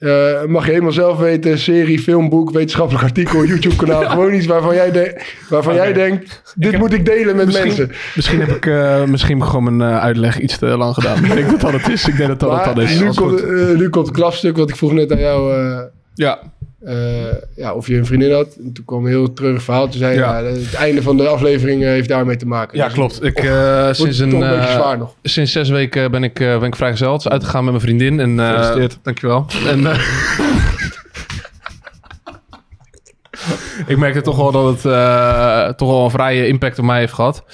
Eh, mag je helemaal zelf weten. Serie, film, boek, wetenschappelijk artikel, YouTube kanaal. Gewoon iets waarvan jij, de- waarvan jij denkt... Dit moet ik delen met Misschien, mensen. misschien heb ik eh, misschien gewoon mijn eh, uitleg iets te lang gedaan. Ik denk dat dat het is. Ik denk dat dat Maar is. nu, komt, nu komt het klapstuk. Want ik vroeg net aan jou... Ja, eh, ja, of je een vriendin had. En toen kwam een heel treurig verhaal. Toen zei je, Ja. ja, het einde van de aflevering eh, heeft daarmee te maken. ja, Dus klopt. Ik, Och, eh, sinds, een, een beetje eh, zwaar nog. sinds zes weken ben ik, eh, ben ik vrijgezel. Het is uitgegaan met mijn vriendin. En, eh, Gefeliciteerd. Dankjewel. En, eh, ik merkte toch wel dat het eh, toch wel een vrije impact op mij heeft gehad.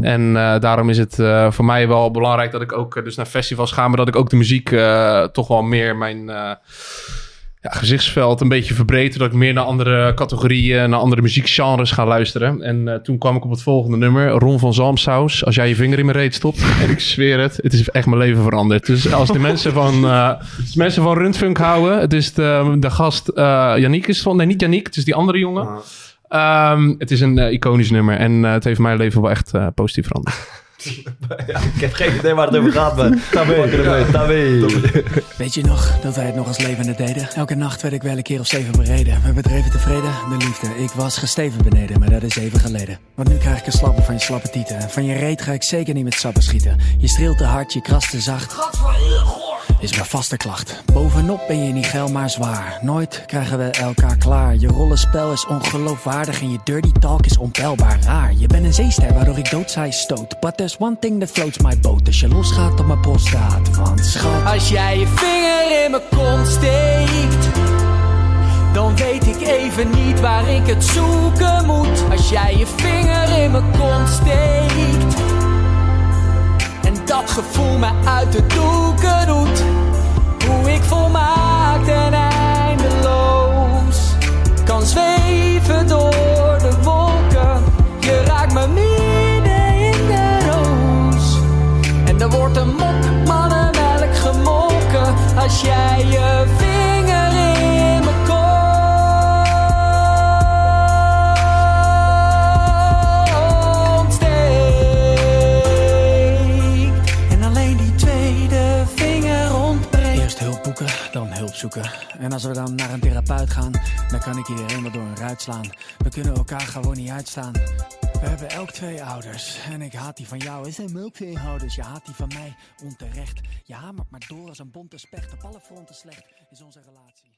En eh, daarom is het eh, voor mij wel belangrijk dat ik ook dus naar festivals ga, maar dat ik ook de muziek eh, toch wel meer mijn eh, ja, gezichtsveld een beetje verbreed. Dat ik meer naar andere categorieën, naar andere muziekgenres ga luisteren. En eh, toen kwam ik op het volgende nummer, Ron van Zalmsaus. Als jij je vinger in mijn reet stopt. En ik zweer het, het is echt mijn leven veranderd. Dus als de mensen van, eh, de mensen van Rundfunk houden, het is de, de gast uh, Yannick is van. Nee, niet Yannick, het is die andere jongen. Ehm, het is een eh, iconisch nummer en eh, het heeft mijn leven wel echt eh, positief veranderd. Ja, ik heb geen idee waar het over gaat, maar tabé. tabé. Weet je nog dat wij het nog als levende deden? Elke nacht werd ik wel een keer of zeven bereden. We bedreven tevreden, de liefde. Ik was gesteven beneden, maar dat is even geleden. Want nu krijg ik een slappe van je slappe tieten. En van je reet ga ik zeker niet met sappen schieten. Je streelt te hard, je krast te zacht. Is mijn vaste klacht. Bovenop ben je niet geil, maar zwaar. Nooit krijgen we elkaar klaar. Je rollenspel is ongeloofwaardig en je dirty talk is onpeilbaar raar. Je bent een zeester waardoor ik doodzaai stoot. But there's one thing that floats my boat. Als je losgaat op mijn prostaat. Want schat, als jij je vinger in mijn kont steekt. Dan weet ik even niet waar ik het zoeken moet. Als jij je vinger in mijn kont steekt. Dat gevoel me uit de doeken doet. Hoe ik volmaakt en eindeloos kan zweven door de wolken. Je raakt me midden in de roos. En er wordt een mok mannenmelk gemolken als jij je En als we dan naar een therapeut gaan, dan kan ik iedereen wel door een ruit slaan. We kunnen elkaar gewoon niet uitstaan. We hebben elk twee ouders. En ik haat die van jou. Is zijn ook twee ouders. Je haat die van mij onterecht. Je hamert maar door als een bonte specht. Op alle fronten slecht is onze relatie.